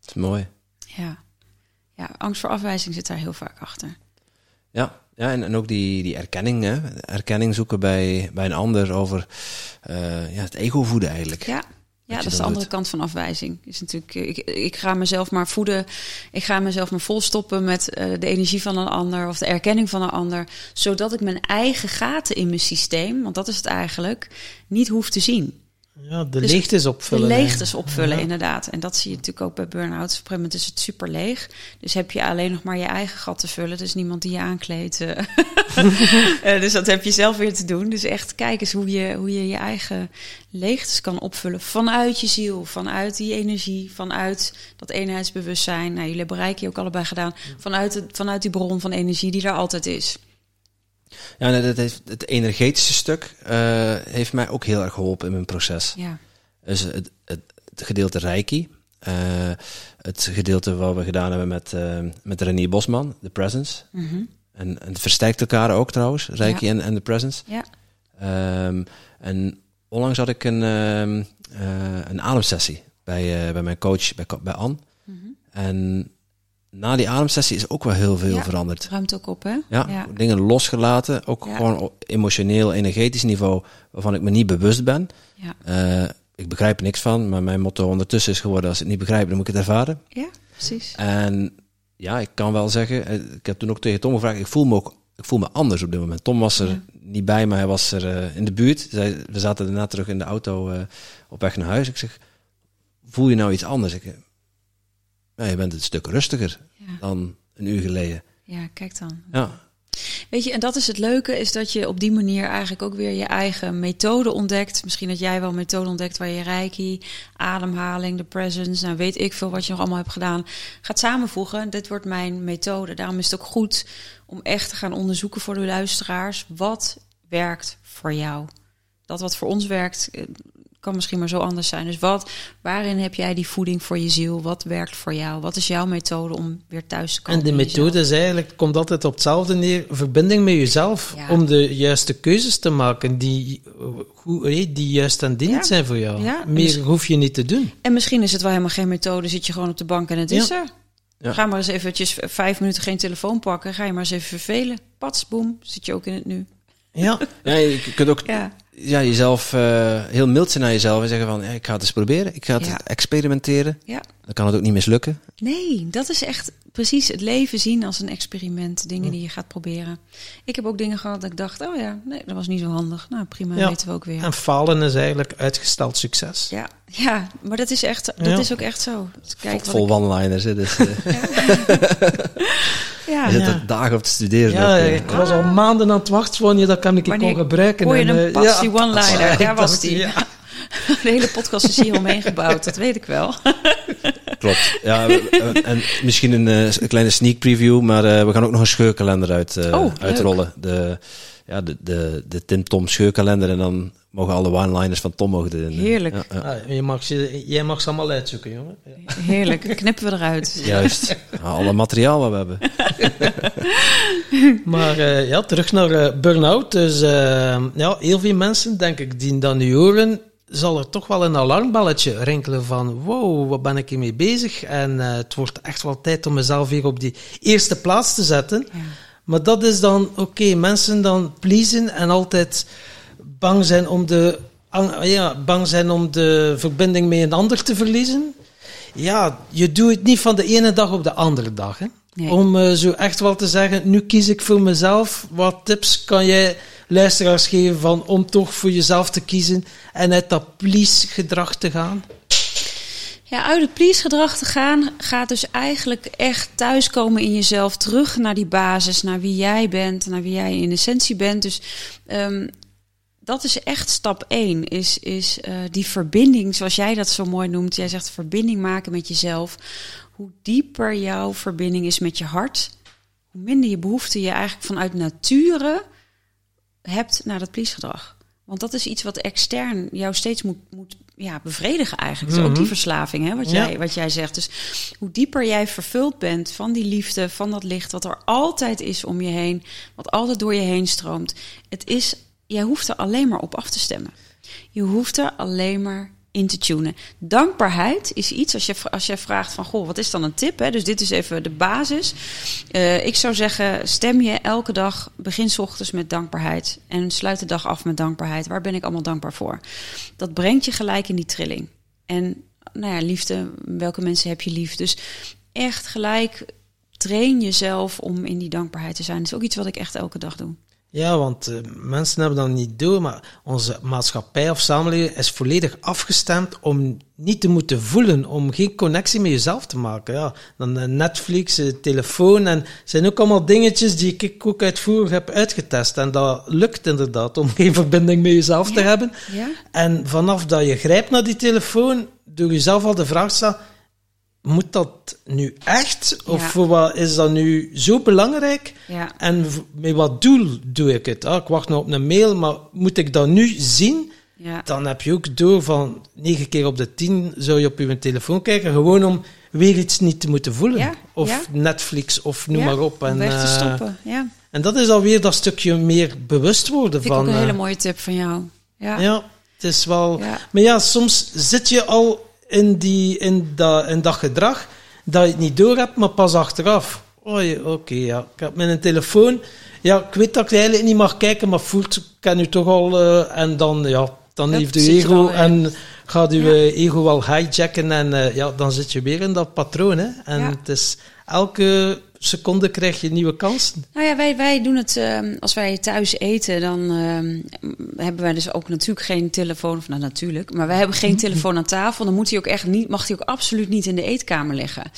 Dat is mooi.
Ja. ja, angst voor afwijzing zit daar heel vaak achter.
Ja, ja en, en ook die, die erkenning, hè? erkenning zoeken bij, bij een ander over eh, ja, het ego voeden eigenlijk.
Ja, ja dat is de andere
doet.
kant van afwijzing. Is natuurlijk, eh, ik, ik ga mezelf maar voeden. Ik ga mezelf maar volstoppen met eh, de energie van een ander of de erkenning van een ander. Zodat ik mijn eigen gaten in mijn systeem, want dat is het eigenlijk, niet hoef te zien.
Ja, de
Dus
leegtes
De
opvullen.
leegtes
hè.
opvullen,
Ja.
inderdaad. En dat zie je natuurlijk ook bij burn-out. Op een is het super leeg. Dus heb je alleen nog maar je eigen gat te vullen. Dus niemand die je aankleedt. eh. Eh, dus dat heb je zelf weer te doen. Dus echt kijk eens hoe je hoe je, je eigen leegtes kan opvullen. Vanuit je ziel, vanuit die energie, vanuit dat eenheidsbewustzijn. Nou, jullie hebben Reiki ook allebei gedaan. Vanuit, het, vanuit die bron van energie die er altijd is.
Ja, en dat heeft, het energetische stuk eh, heeft mij ook heel erg geholpen in mijn proces.
Ja,
Dus het, het, het gedeelte Reiki, eh, het gedeelte wat we gedaan hebben met, eh met Renier Bosman, de Presence.
Mhm.
En, en het versterkt elkaar ook trouwens, Reiki
Ja.
en, en de Presence.
ja.
Ehm, en onlangs had ik een, ehm, eh, een ademsessie bij, bij mijn coach, bij, bij Anne.
Mhm.
En na die ademsessie is ook wel heel veel
Ja.
veranderd.
ruimt ook op, hè?
Ja,
Ja.
dingen losgelaten, ook
Ja.
gewoon op emotioneel, energetisch niveau, waarvan ik me niet bewust ben.
Ja.
Eh, ik begrijp er niks van, maar mijn motto ondertussen is geworden, als ik het niet begrijp, dan moet ik het ervaren.
ja, precies.
En ja, ik kan wel zeggen, eh, ik heb toen ook tegen Tom gevraagd, ik voel me ook ik voel me anders op dit moment. Tom was er niet bij, maar hij was er eh, in de buurt. Zij, we zaten daarna terug in de auto op weg naar huis. Ik zeg, voel je nou iets anders? Ik, ja, je bent een stuk rustiger
Ja.
dan een uur geleden.
ja, kijk dan.
Ja,
Weet je, en dat is het leuke, is dat je op die manier eigenlijk ook weer je eigen methode ontdekt. Misschien dat jij wel een methode ontdekt waar je reiki, ademhaling, de presence, nou weet ik veel wat je nog allemaal hebt gedaan, gaat samenvoegen. Dit wordt mijn methode. Daarom is het ook goed om echt te gaan onderzoeken voor de luisteraars. Wat werkt voor jou? Dat wat voor ons werkt, eh, kan misschien maar zo anders zijn. Dus wat, waarin heb jij die voeding voor je ziel? Wat werkt voor jou? Wat is jouw methode om weer thuis te komen?
En de methode is eigenlijk, komt altijd op hetzelfde neer, verbinding met jezelf,
Ja.
om de juiste keuzes te maken die, goed, die juist en dienend
Ja.
zijn voor jou.
Ja,
Meer
misschien-
hoef je niet te doen.
En misschien is het wel helemaal geen methode. Zit je gewoon op de bank en het is er.
Ja.
Ga maar eens eventjes vijf minuten geen telefoon pakken. Ga je maar eens even vervelen. Pats, boem, zit je ook in het nu.
Ja,
ja je kunt ook
Ja,
ja, jezelf eh, heel mild zijn naar jezelf en zeggen van, ja, ik ga het eens proberen. Ik ga het
Ja.
experimenteren.
ja.
Dan kan het ook niet mislukken.
Nee, dat is echt precies het leven zien als een experiment. Dingen die je gaat proberen. Ik heb ook dingen gehad dat ik dacht, oh ja, nee, dat was niet zo handig. Nou, prima,
Ja.
weten we ook weer.
en falen is eigenlijk uitgesteld succes.
Ja, ja, maar dat is, echt, dat
Ja.
is ook echt zo. Dus Kijk,
Vol
ik-
one-liners. hè, Dus, eh,
ja.
je zit
Ja.
er dagen op te studeren.
Ja,
ook, eh.
ik was al maanden aan het wachten wanneer dat kan ik
Wanneer
kon gebruiken.
Hoor je
En,
een passie
ja.
one-liner? Daar was die.
ja.
De hele podcast is hier omheen gebouwd, dat weet ik wel.
Klopt. Ja, en misschien een, eh, een kleine sneak preview, maar eh, we gaan ook nog een scheurkalender uit,
Oh, leuk.
uitrollen. De, ja, de, de, de Tim Tom scheurkalender en dan mogen alle one-liners van Tom mogen erin.
Heerlijk.
Ja, ja.
Ah, je mag ze, jij mag ze allemaal uitzoeken, jongen. Ja.
Heerlijk, knippen we eruit.
Juist. Ja, alle materiaal wat we hebben.
Maar eh, ja, terug naar eh burn-out. Dus ja, heel veel mensen, denk ik, die dat nu horen, zal er toch wel een alarmbelletje rinkelen van wow, wat ben ik hiermee bezig? En uh, het wordt echt wel tijd om mezelf weer op die eerste plaats te zetten. Ja. Maar dat is dan, oké, okay, mensen dan pleasen en altijd bang zijn om de, ja, bang zijn om de verbinding met een ander te verliezen. Ja, je doet het niet van de ene dag op de andere dag. Hè? Nee. Om uh, zo echt wel te zeggen, nu kies ik voor mezelf. Wat tips kan jij luisteraars geven van, om toch voor jezelf te kiezen en uit dat please-gedrag te gaan?
Ja, uit het please-gedrag te gaan gaat dus eigenlijk echt thuiskomen in jezelf, terug naar die basis, naar wie jij bent, naar wie jij in essentie bent. Dus um, dat is echt stap één, is, is uh, die verbinding, zoals jij dat zo mooi noemt. Jij zegt verbinding maken met jezelf. Hoe dieper jouw verbinding is met je hart, hoe minder je behoefte je eigenlijk vanuit nature hebt naar dat please-gedrag. Want dat is iets wat extern jou steeds moet, moet ja, bevredigen eigenlijk. Mm ook die mhm. verslaving, hè, wat, jij, wat jij zegt. Dus hoe dieper jij vervuld bent van die liefde, van dat licht... wat er altijd is om je heen, wat altijd door je heen stroomt... het is, jij hoeft er alleen maar op af te stemmen. Je hoeft er alleen maar in te tunen. Dankbaarheid is iets, als je, als je vraagt van, goh, wat is dan een tip? Hè? Dus dit is even de basis. Uh, ik zou zeggen, stem je elke dag, begin s ochtends met dankbaarheid. En sluit de dag af met dankbaarheid. Waar ben ik allemaal dankbaar voor? Dat brengt je gelijk in die trilling. En nou ja, liefde, welke mensen heb je lief? Dus echt gelijk train jezelf om in die dankbaarheid te zijn. Dat is ook iets wat ik echt elke dag doe.
Ja, want uh, mensen hebben dat niet door, maar onze maatschappij of samenleving is volledig afgestemd om niet te moeten voelen, om geen connectie met jezelf te maken. Ja, dan uh, Netflix, uh, telefoon en zijn ook allemaal dingetjes die ik ook uitvoerig heb uitgetest. En dat lukt inderdaad om geen verbinding met jezelf te hebben. Ja. En vanaf dat je grijpt naar die telefoon, door jezelf al de vraag te stellen moet dat nu echt? Of voor wat is dat nu zo belangrijk? Ja. En met wat doel doe ik het? Ah, ik wacht nog op een mail, maar moet ik dat nu zien? Ja. Dan heb je ook door van 9 keer op de 10 zou je op je telefoon kijken, gewoon om weer iets niet te moeten voelen. Of Netflix of noem maar op.
En, weg te eh, stoppen. Ja.
En dat is alweer dat stukje meer bewust worden
Vind
van.
Ik ook een hele eh, mooie tip van jou. Ja.
ja, het is wel. Maar ja, soms zit je al in, die, in, dat, in dat gedrag dat je het niet door hebt, maar pas achteraf. Oké, okay, ja. Ik heb mijn telefoon. Ja, ik weet dat ik eigenlijk niet mag kijken, maar voelt, ik ken u toch al. Uh, en dan, ja, dan heeft u ego en gaat uw ego wel hijacken. En uh, ja, dan zit je weer in dat patroon. Hè. En het is elke seconde krijg je nieuwe kansen.
Nou ja, wij, wij doen het uh, als wij thuis eten, dan uh, hebben wij dus ook natuurlijk geen telefoon. Of nou natuurlijk, maar wij hebben geen telefoon aan tafel. Dan moet hij ook echt niet, mag hij ook absoluut niet in de eetkamer liggen.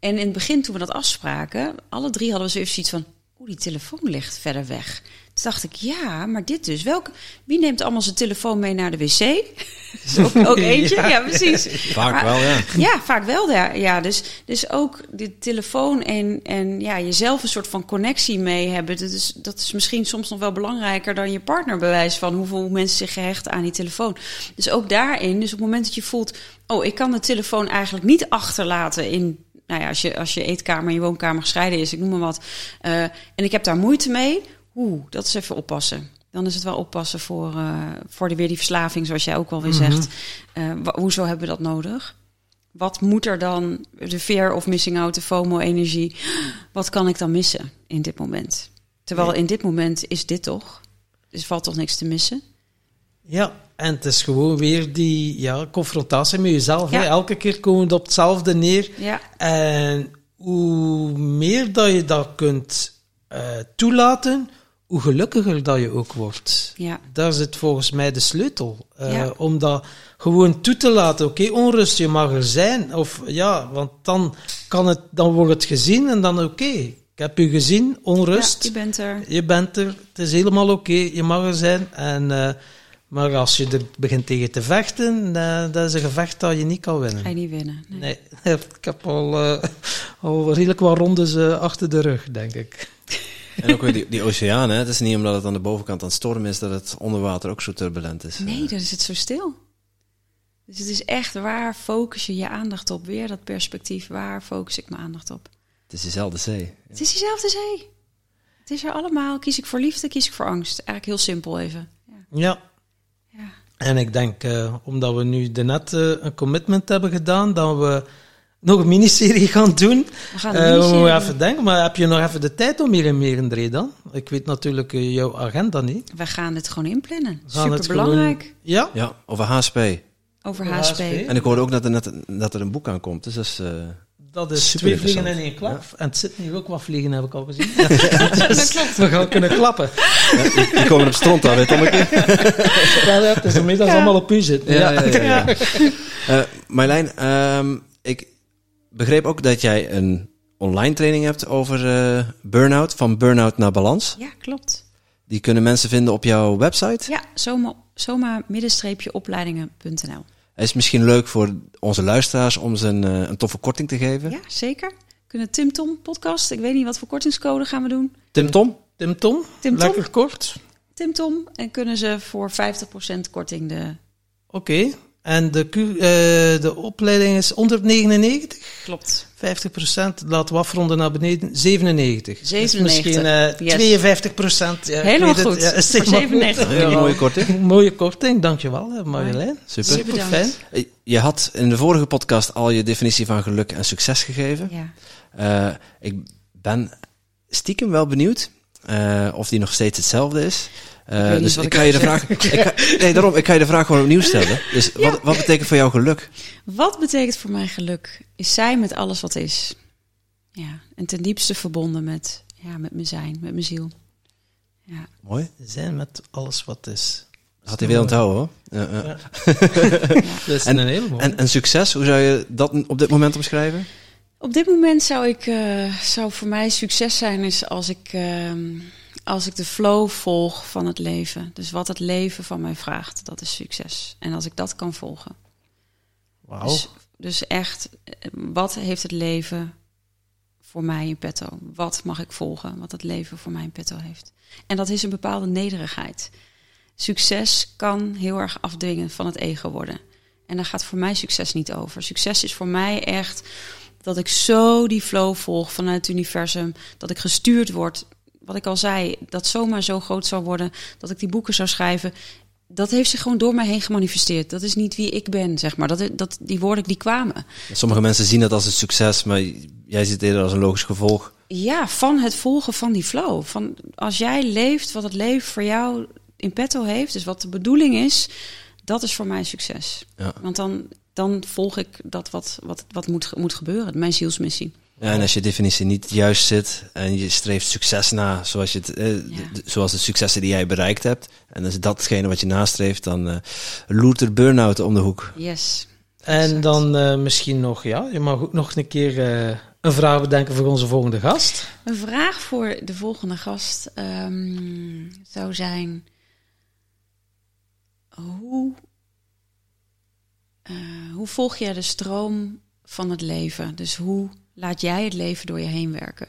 En in het begin, toen we dat afspraken, alle drie hadden we zoiets van: oeh, die telefoon ligt verder weg. Toen dacht ik, ja, maar dit dus. Welk, wie neemt allemaal zijn telefoon mee naar de wc? ook, ook, eentje, ja. precies.
Vaak wel, ja.
Ja, vaak wel. Ja, ja dus, dus ook de telefoon en, en ja, jezelf een soort van connectie mee hebben. Dat is, dat is misschien soms nog wel belangrijker dan je partner bewijs van hoeveel mensen zich gehechten aan die telefoon. Dus ook daarin, dus op het moment dat je voelt, oh, ik kan de telefoon eigenlijk niet achterlaten in nou ja, als je, als je eetkamer en je woonkamer gescheiden is, ik noem maar wat. Uh, en ik heb daar moeite mee Oeh, dat is even oppassen. Dan is het wel oppassen voor, uh, voor de, weer die verslaving, zoals jij ook al weer mhm. zegt. Uh, hoezo hebben we dat nodig? Wat moet er dan, de fear of missing out, de FOMO-energie, wat kan ik dan missen in dit moment? Terwijl in dit moment is dit toch? Dus valt toch niks te missen?
Ja, en het is gewoon weer die ja, confrontatie met jezelf. Hè? Elke keer komen we op hetzelfde neer. Ja. En hoe meer dat je dat kunt uh, toelaten, hoe gelukkiger dat je ook wordt. Ja. Daar zit volgens mij de sleutel. Uh, Om dat gewoon toe te laten. Oké, onrust, je mag er zijn. Of ja, want dan, kan het, dan wordt het gezien en dan oké. Ik heb u gezien, onrust.
Ja, je bent er.
Je bent er. Het is helemaal oké, je mag er zijn. En, uh, maar als je er begint tegen te vechten, uh, dat is een gevecht dat je niet kan winnen.
Ga je niet winnen.
Nee, nee ik heb al, al redelijk wat rondes achter de rug, denk ik.
En ook weer die, die oceaan, hè? het is niet omdat het aan de bovenkant aan het stormen is dat het onder water ook zo turbulent is.
Nee, dan is het zo stil. Dus het is echt waar focus je je aandacht op? Weer dat perspectief, waar focus ik mijn aandacht op?
Het is dezelfde zee.
Het is dezelfde zee. Het is er allemaal. Kies ik voor liefde, kies ik voor angst. Eigenlijk heel simpel even.
Ja. ja. ja. En ik denk, uh, omdat we nu net uh, een commitment hebben gedaan, dat we nog een miniserie gaan doen.
We gaan een uh,
we even denken, maar heb je nog even de tijd om hier in Merendree dan? Ik weet natuurlijk jouw agenda niet.
We gaan het gewoon inplannen. Super belangrijk.
Ja?
Ja, over HSP.
Over HSP.
En ik hoorde ook dat er, net, dat er een boek aankomt, dus dat is...
Dat is twee vliegen in één klap. En het zit nu ook wat vliegen, heb ik al gezien. dus
klopt.
We gaan kunnen klappen.
Ja, die komen op stront aan, weet je
Ja, het is allemaal op u zitten.
Ja, ja, ja. Uh, Marlijn, um, ik begreep ook dat jij een online training hebt over uh, burn-out, van burn-out naar balans.
Ja, klopt.
Die kunnen mensen vinden op jouw website?
Ja, zomaar, zomaar opleidingen.nl.
Het is misschien leuk voor onze luisteraars om ze een, een toffe korting te geven.
Ja, zeker. Kunnen Tim Tom podcast. Ik weet niet wat voor kortingscode gaan we doen.
Tim Tom?
Tim Tom.
Tim Tom.
Lekker kort.
Tim Tom. En kunnen ze voor 50% korting de...
Oké. Okay. En de, uh, de opleiding is 199?
Klopt.
50% laten we afronden naar beneden. 97.
97.
misschien uh, yes. 52 procent.
Ja, Helemaal goed. Ja, 97
ja, Een mooie korting.
mooie korting, dankjewel Marjolein.
Super.
Super
fijn.
Je had in de vorige podcast al je definitie van geluk en succes gegeven.
Ja.
Uh, ik ben stiekem wel benieuwd uh, of die nog steeds hetzelfde is. Uh, dus ik, ga je de vraag. nee, daarom, ik ga je de vraag gewoon opnieuw stellen. Dus ja. wat, wat betekent voor jou geluk?
Wat betekent voor mij geluk? Is zijn met alles wat is. Ja, en ten diepste verbonden met, ja, met mijn zijn, met mijn ziel. Ja.
Mooi.
Zijn met alles wat is.
Had hij weer onthouden hoor. Ja, ja.
ja. Dat is
en,
een hele mooie.
En, en succes, hoe zou je dat op dit moment omschrijven?
Op dit moment zou ik, uh, zou voor mij succes zijn is als ik, uh, als ik de flow volg van het leven. Dus wat het leven van mij vraagt, dat is succes. En als ik dat kan volgen.
Wauw.
Dus, dus echt, wat heeft het leven voor mij in petto? Wat mag ik volgen? Wat het leven voor mij in petto heeft. En dat is een bepaalde nederigheid. Succes kan heel erg afdwingen van het ego worden. En daar gaat voor mij succes niet over. Succes is voor mij echt dat ik zo die flow volg vanuit het universum. Dat ik gestuurd word. Wat ik al zei, dat zomaar zo groot zou worden. Dat ik die boeken zou schrijven. Dat heeft zich gewoon door mij heen gemanifesteerd. Dat is niet wie ik ben, zeg maar. Dat, dat, die woorden die kwamen.
Sommige mensen zien dat als een succes, maar jij ziet het eerder als een logisch gevolg.
Ja, van het volgen van die flow. Van als jij leeft wat het leven voor jou in petto heeft, dus wat de bedoeling is, dat is voor mij succes.
Ja.
Want dan, dan volg ik dat wat, wat, wat moet, moet gebeuren, mijn zielsmissie.
Ja, en als je definitie niet juist zit en je streeft succes na, zoals, je het, eh,
Ja.
de, zoals de successen die jij bereikt hebt, en is datgene wat je nastreeft, dan eh loert er burn-out om de hoek.
Yes.
En
Exact.
dan eh, misschien nog, ja, je mag ook nog een keer eh, een vraag bedenken voor onze volgende gast.
Een vraag voor de volgende gast ehm, zou zijn: hoe, eh, hoe volg jij de stroom van het leven? Dus hoe laat jij het leven door je heen werken?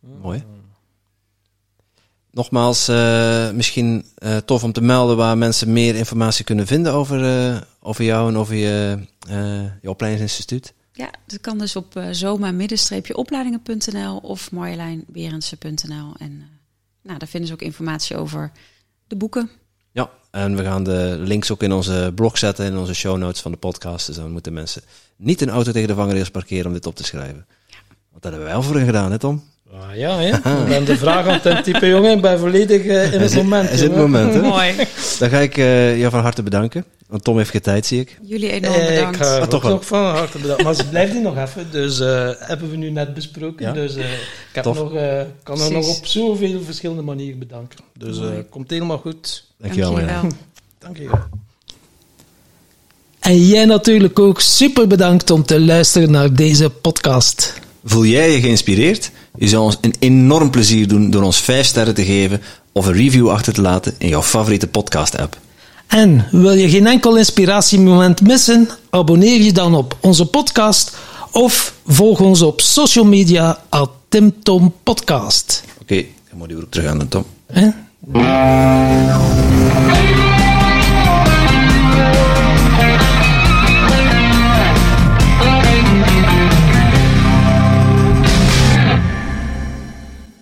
Mooi. Nogmaals, eh, misschien eh, tof om te melden waar mensen meer informatie kunnen vinden over, over jou en over je, je opleidingsinstituut.
Ja, dat kan dus op zoma-opleidingen.nl of marjolijnberendsen.nl. En nou, daar vinden ze ook informatie over de boeken.
Ja, en we gaan de links ook in onze blog zetten, in onze show notes van de podcast. Dus dan moeten mensen niet een auto tegen de vangrails parkeren om dit op te schrijven. Want dat hebben wij al voor hen gedaan, hè Tom?
Ah, ja, hè? Ik ben de vraag aan het typen, jongen. Ik ben volledig eh, in het moment.
Is het moment, hè?
Mooi.
Dan ga ik eh, jou van harte bedanken. Want Tom heeft geen tijd, zie ik.
Jullie enorm
Eh,
bedankt.
Ik ga
Ah,
ook
toch wel.
nog van harte bedanken. Maar ze blijft hier nog even. Dus eh, hebben we nu net besproken.
Ja.
Dus eh, ik heb
Tof.
nog, eh, kan er nog op zoveel verschillende manieren bedanken. Dus eh,
Mooi.
komt helemaal goed.
Dankjewel.
Dank je. En jij natuurlijk ook super bedankt om te luisteren naar deze podcast.
Voel jij je geïnspireerd? Je zou ons een enorm plezier doen door ons 5 sterren te geven of een review achter te laten in jouw favoriete podcast-app.
En wil je geen enkel inspiratiemoment missen? Abonneer je dan op onze podcast of volg ons op social media at Tim Tom Podcast.
Oké, dan moet je ook terug aan, Tom.
Hè?